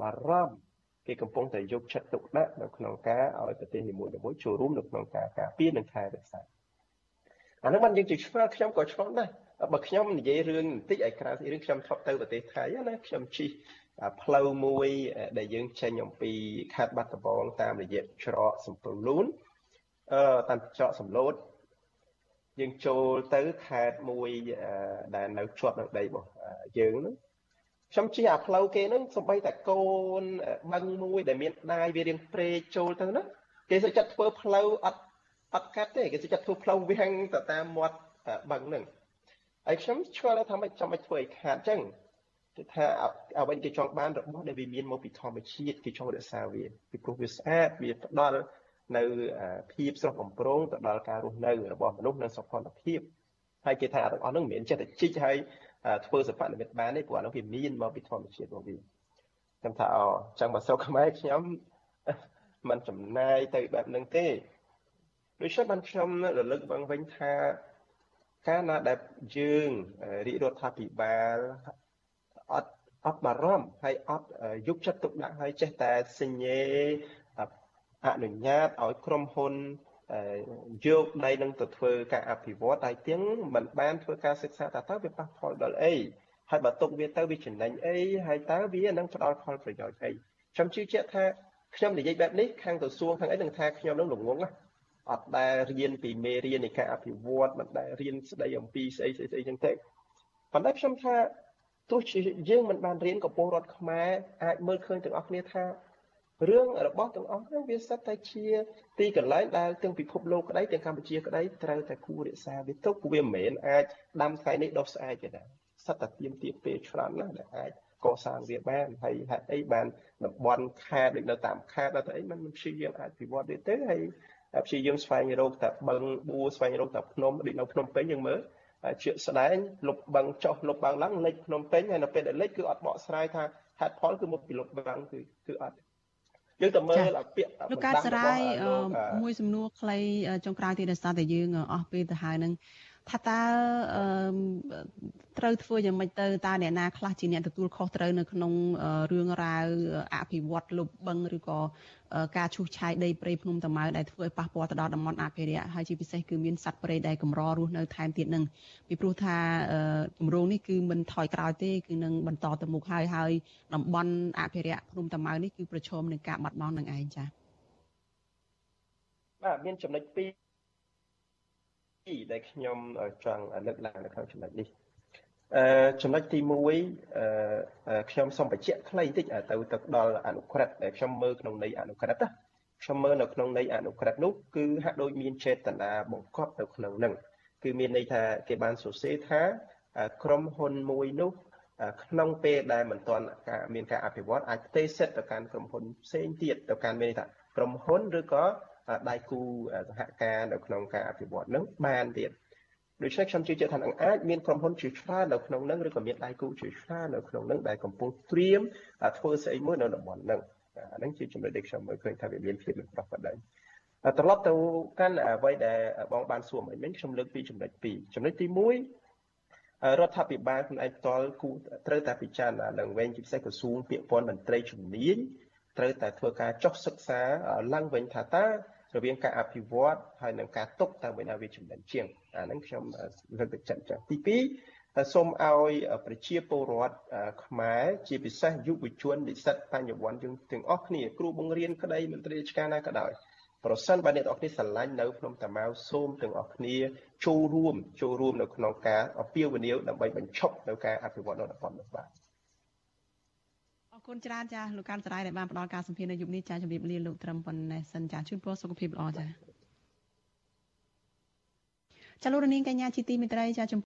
បារម្ភ គេកំពុងតែយកចិត្តទុកដាក់នៅក្នុងការឲ្យប្រទេសនីមួយៗចូលរួមនៅក្នុងការការពារនិងថែរក្សាអានោះបានយើងជិះឆ្ងល់ខ្ញុំក៏ឆ្ងល់ដែរបើខ្ញុំនិយាយរឿងបន្តិចឲ្យក្រៅពីរឿងខ្ញុំធ្លាប់ទៅប្រទេសថៃណាខ្ញុំជិះផ្លូវមួយដែលយើងចេញអំពីខេត្តបាត់ដំបងតាមរយៈច្រកសំពៅលូនអឺតាមច្រកសំឡូតយើងចូលទៅខេត្តមួយដែលនៅជាប់នឹងដីរបស់យើងហ្នឹង ខ្ញុំជិះអាផ្លូវគេហ្នឹងសំបីតែកូនបឹងមួយដែលមានដាយវារៀងព្រែកចូលទៅណាគេសុខចិត្តធ្វើផ្លូវអត់អត់កាត់ទេគេសុខចិត្តធ្វើផ្លូវវាំងទៅតាមមាត់បឹងហ្នឹងហើយខ្ញុំឆ្ងល់ថាមិនចាំបាច់ធ្វើឲ្យខាតអញ្ចឹងគឺថាអ្វីគេចង់បានរបស់ដែលវាមានមកពីធម្មជាតិគេចង់រក្សាវាពីព្រោះវាស្អាតវាផ្ដល់នៅភាពស្រស់បំព្រងទៅដល់ការរស់នៅរបស់មនុស្សនិងសុខភាពហើយគេថាទាំងអស់ហ្នឹងមិនមែនចិត្តតែជីកហើយ ធ្វើសិប្បនិមិត្តបានទេព្រោះអានោះវាមានមកពីធម្មជាតិរបស់វាខ្ញុំថាអូចឹងបើស្រុកខ្មែរខ្ញុំមិនចំណាយទៅបែបហ្នឹងទេដូច្នេះបានខ្ញុំរលឹកបងវិញថាកាលណាដែលយើងរាជរដ្ឋាភិបាលអត់អត់បារម្ភហើយអត់យកចិត្តទុកដាក់ហើយចេះតែសញ្ញេអនុញ្ញាតឲ្យក្រុមហ៊ុន យកដៃនឹងទៅធ្វើការអភិវឌ្ឍតែទាំងមិនបានធ្វើការសិក្សាថាតើវាប៉ះផលដល់អីហើយបើទុកវាទៅវាចំណេញអីហើយតើវានឹងផ្ដល់ផលប្រយោជន៍អីខ្ញុំជឿជាក់ថាខ្ញុំនិយាយបែបនេះខាងក្រសួងខាងអីនឹងថាខ្ញុំនឹងល្ងងណាអត់ដែលរៀនពីមេរៀននៃការអភិវឌ្ឍមិនដែលរៀនស្ដីអំពីស្អីស្អីស្អីចឹងទេប៉ុន្តែខ្ញុំថាទោះជាយើងមិនបានរៀនកំពង់រដ្ឋខ្មែរអាចមើលឃើញទាំងអស់គ្នាថា រឿងរបស់ទាំងអស់ហ្នឹងវាសិតតែជាទីកន្លែងដែលទាំងពិភពលោកក្តីទាំងកម្ពុជាក្តីត្រូវតែគួររក្សាវាទុកវាមិនមែនអាចដាំថ្ងៃនេះដុះស្អែកទេណាសិតតែទៀមទាពេលច្រើនណាស់ដែលអាចកសាងវាបានហើយហេតុអីបានតំបន់ខេត្តដូចនៅតាមខេត្តដល់ទៅអីมันព្យាយាមអាចពិវត្តវាទៅហើយព្យាយាមស្វែងរកតែបឹងបួស្វែងរកតែភ្នំដូចនៅភ្នំពេញយើងមើលជាស្ដែងលុបបឹងចុះលុបបឹងឡើងលិចភ្នំពេញហើយនៅពេលដែលលិចគឺអត់បកស្រាយថាហេតុផលគឺមកពីលុបបឹងគឺគឺអត់ យើងទៅមើលអាពាក្យលោកកើតសរាយមួយសំណួរខ្លីចុងក្រោយទៀតដោយសារតែយើងអស់ពេលទៅហើយនឹង ថាតើត្រូវធ្វើយ៉ាងម៉េចទៅតើអ្នកណាខ្លះជាអ្នកទទួលខុសត្រូវនៅក្នុងរឿងរ៉ាវអភិវឌ្ឍលុបបឹងឬក៏ការឈូសឆាយដីព្រៃភ្នំតាម៉ៅដែលធ្វើឲ្យប៉ះពាល់ទៅដល់តំបន់អភិរក្សហើយជាពិសេសគឺមានសត្វព្រៃដែលកម្ររស់នៅថែមទៀតនឹងពីព្រោះថាគម្រោងនេះគឺមិនថយក្រោយទេគឺនឹងបន្តទៅមុខហើយហើយតំបន់អភិរក្សភ្នំតាម៉ៅនេះគឺប្រឈមនឹងការបាត់បង់នឹងឯងចា៎បាទមានចំណុចពីរ ដែលខ្ញុំចង់លើកឡើងនៅក្នុងចំណុចនេះអឺចំណុចទី1អឺខ្ញុំសូមបញ្ជាក់ខ្លីបន្តិចទៅទៅដល់អនុក្រឹត្យដែលខ្ញុំមើលក្នុងន័យអនុក្រឹត្យណាខ្ញុំមើលនៅក្នុងន័យអនុក្រឹត្យនោះគឺហាក់ដូចមានចេតនាបង្កប់នៅក្នុងនឹងគឺមានន័យថាគេបានសរសេរថាក្រុមហ៊ុនមួយនោះក្នុងពេលដែលមិនទាន់ការមានការអភិវឌ្ឍអាចផ្ទេរសិទ្ធិទៅកាន់ក្រុមហ៊ុនផ្សេងទៀតទៅកាន់មានន័យថាក្រុមហ៊ុនឬក៏ ដៃគូសហការនៅក្នុងការអភិវឌ្ឍនឹងបានទៀតដូច្នេះខ្ញុំជឿជាក់ថានឹងអាចមានក្រុមហ៊ុនជាច្រើននៅក្នុងនឹងឬក៏មានដៃគូជាច្រើននៅក្នុងនឹងដែលកំពុងត្រៀមធ្វើស្អីមួយនៅតំបន់នឹងអានឹងជាចំណុចដែលខ្ញុំមើលឃើញថាវាមានភាពមិនប្រក្រតីត្រឡប់ទៅកាន់អ្វីដែលបងបានសួរមិញខ្ញុំលើកពីចំណុច2ចំណុចទី1រដ្ឋាភិបាលខ្លួនឯងផ្ទាល់គូត្រូវតែពិចារណាឡើងវិញជាពិសេសក្រសួងពាក់ព័ន្ធមន្ត្រីជំនាញត្រូវតែធ្វើការចុះសិក្សាឡើងវិញថាតើ រវាងការអភិវឌ្ឍហើយនិងការຕົកតើមួយណាវាចំណេញជាងអាហ្នឹងខ្ញុំលើកទឹកចិត្តចឹងទី2សូមឲ្យប្រជាពលរដ្ឋខ្មែរជាពិសេសយុវជននិស្សិតបញ្ញវន្តយើងទាំងអស់គ្នាគ្រូបង្រៀនក្តីមន្ត្រីរាជការណាក៏ដោយប្រសិនបើអ្នកទាំងអស់គ្នាស្រឡាញ់នៅភ្នំតាម៉ៅសូមទាំងអស់គ្នាចូលរួមចូលរួមនៅក្នុងការអពាវនាវដើម្បីបញ្ឈប់នៅការអភិវឌ្ឍនៅតំបន់នេះបាទអរ គុណច្រើនចាលោកកាន់សរាយដែលបានផ្ដល់ការសម្ភាសន៍នៅយុគនេះចាជំរាបលាលោកត្រឹមប៉ុណ្ណេះសិនចាជូនពរសុខភាពល្អចាចាលោករនាងកញ្ញាជាទីមេត្រីចាចំ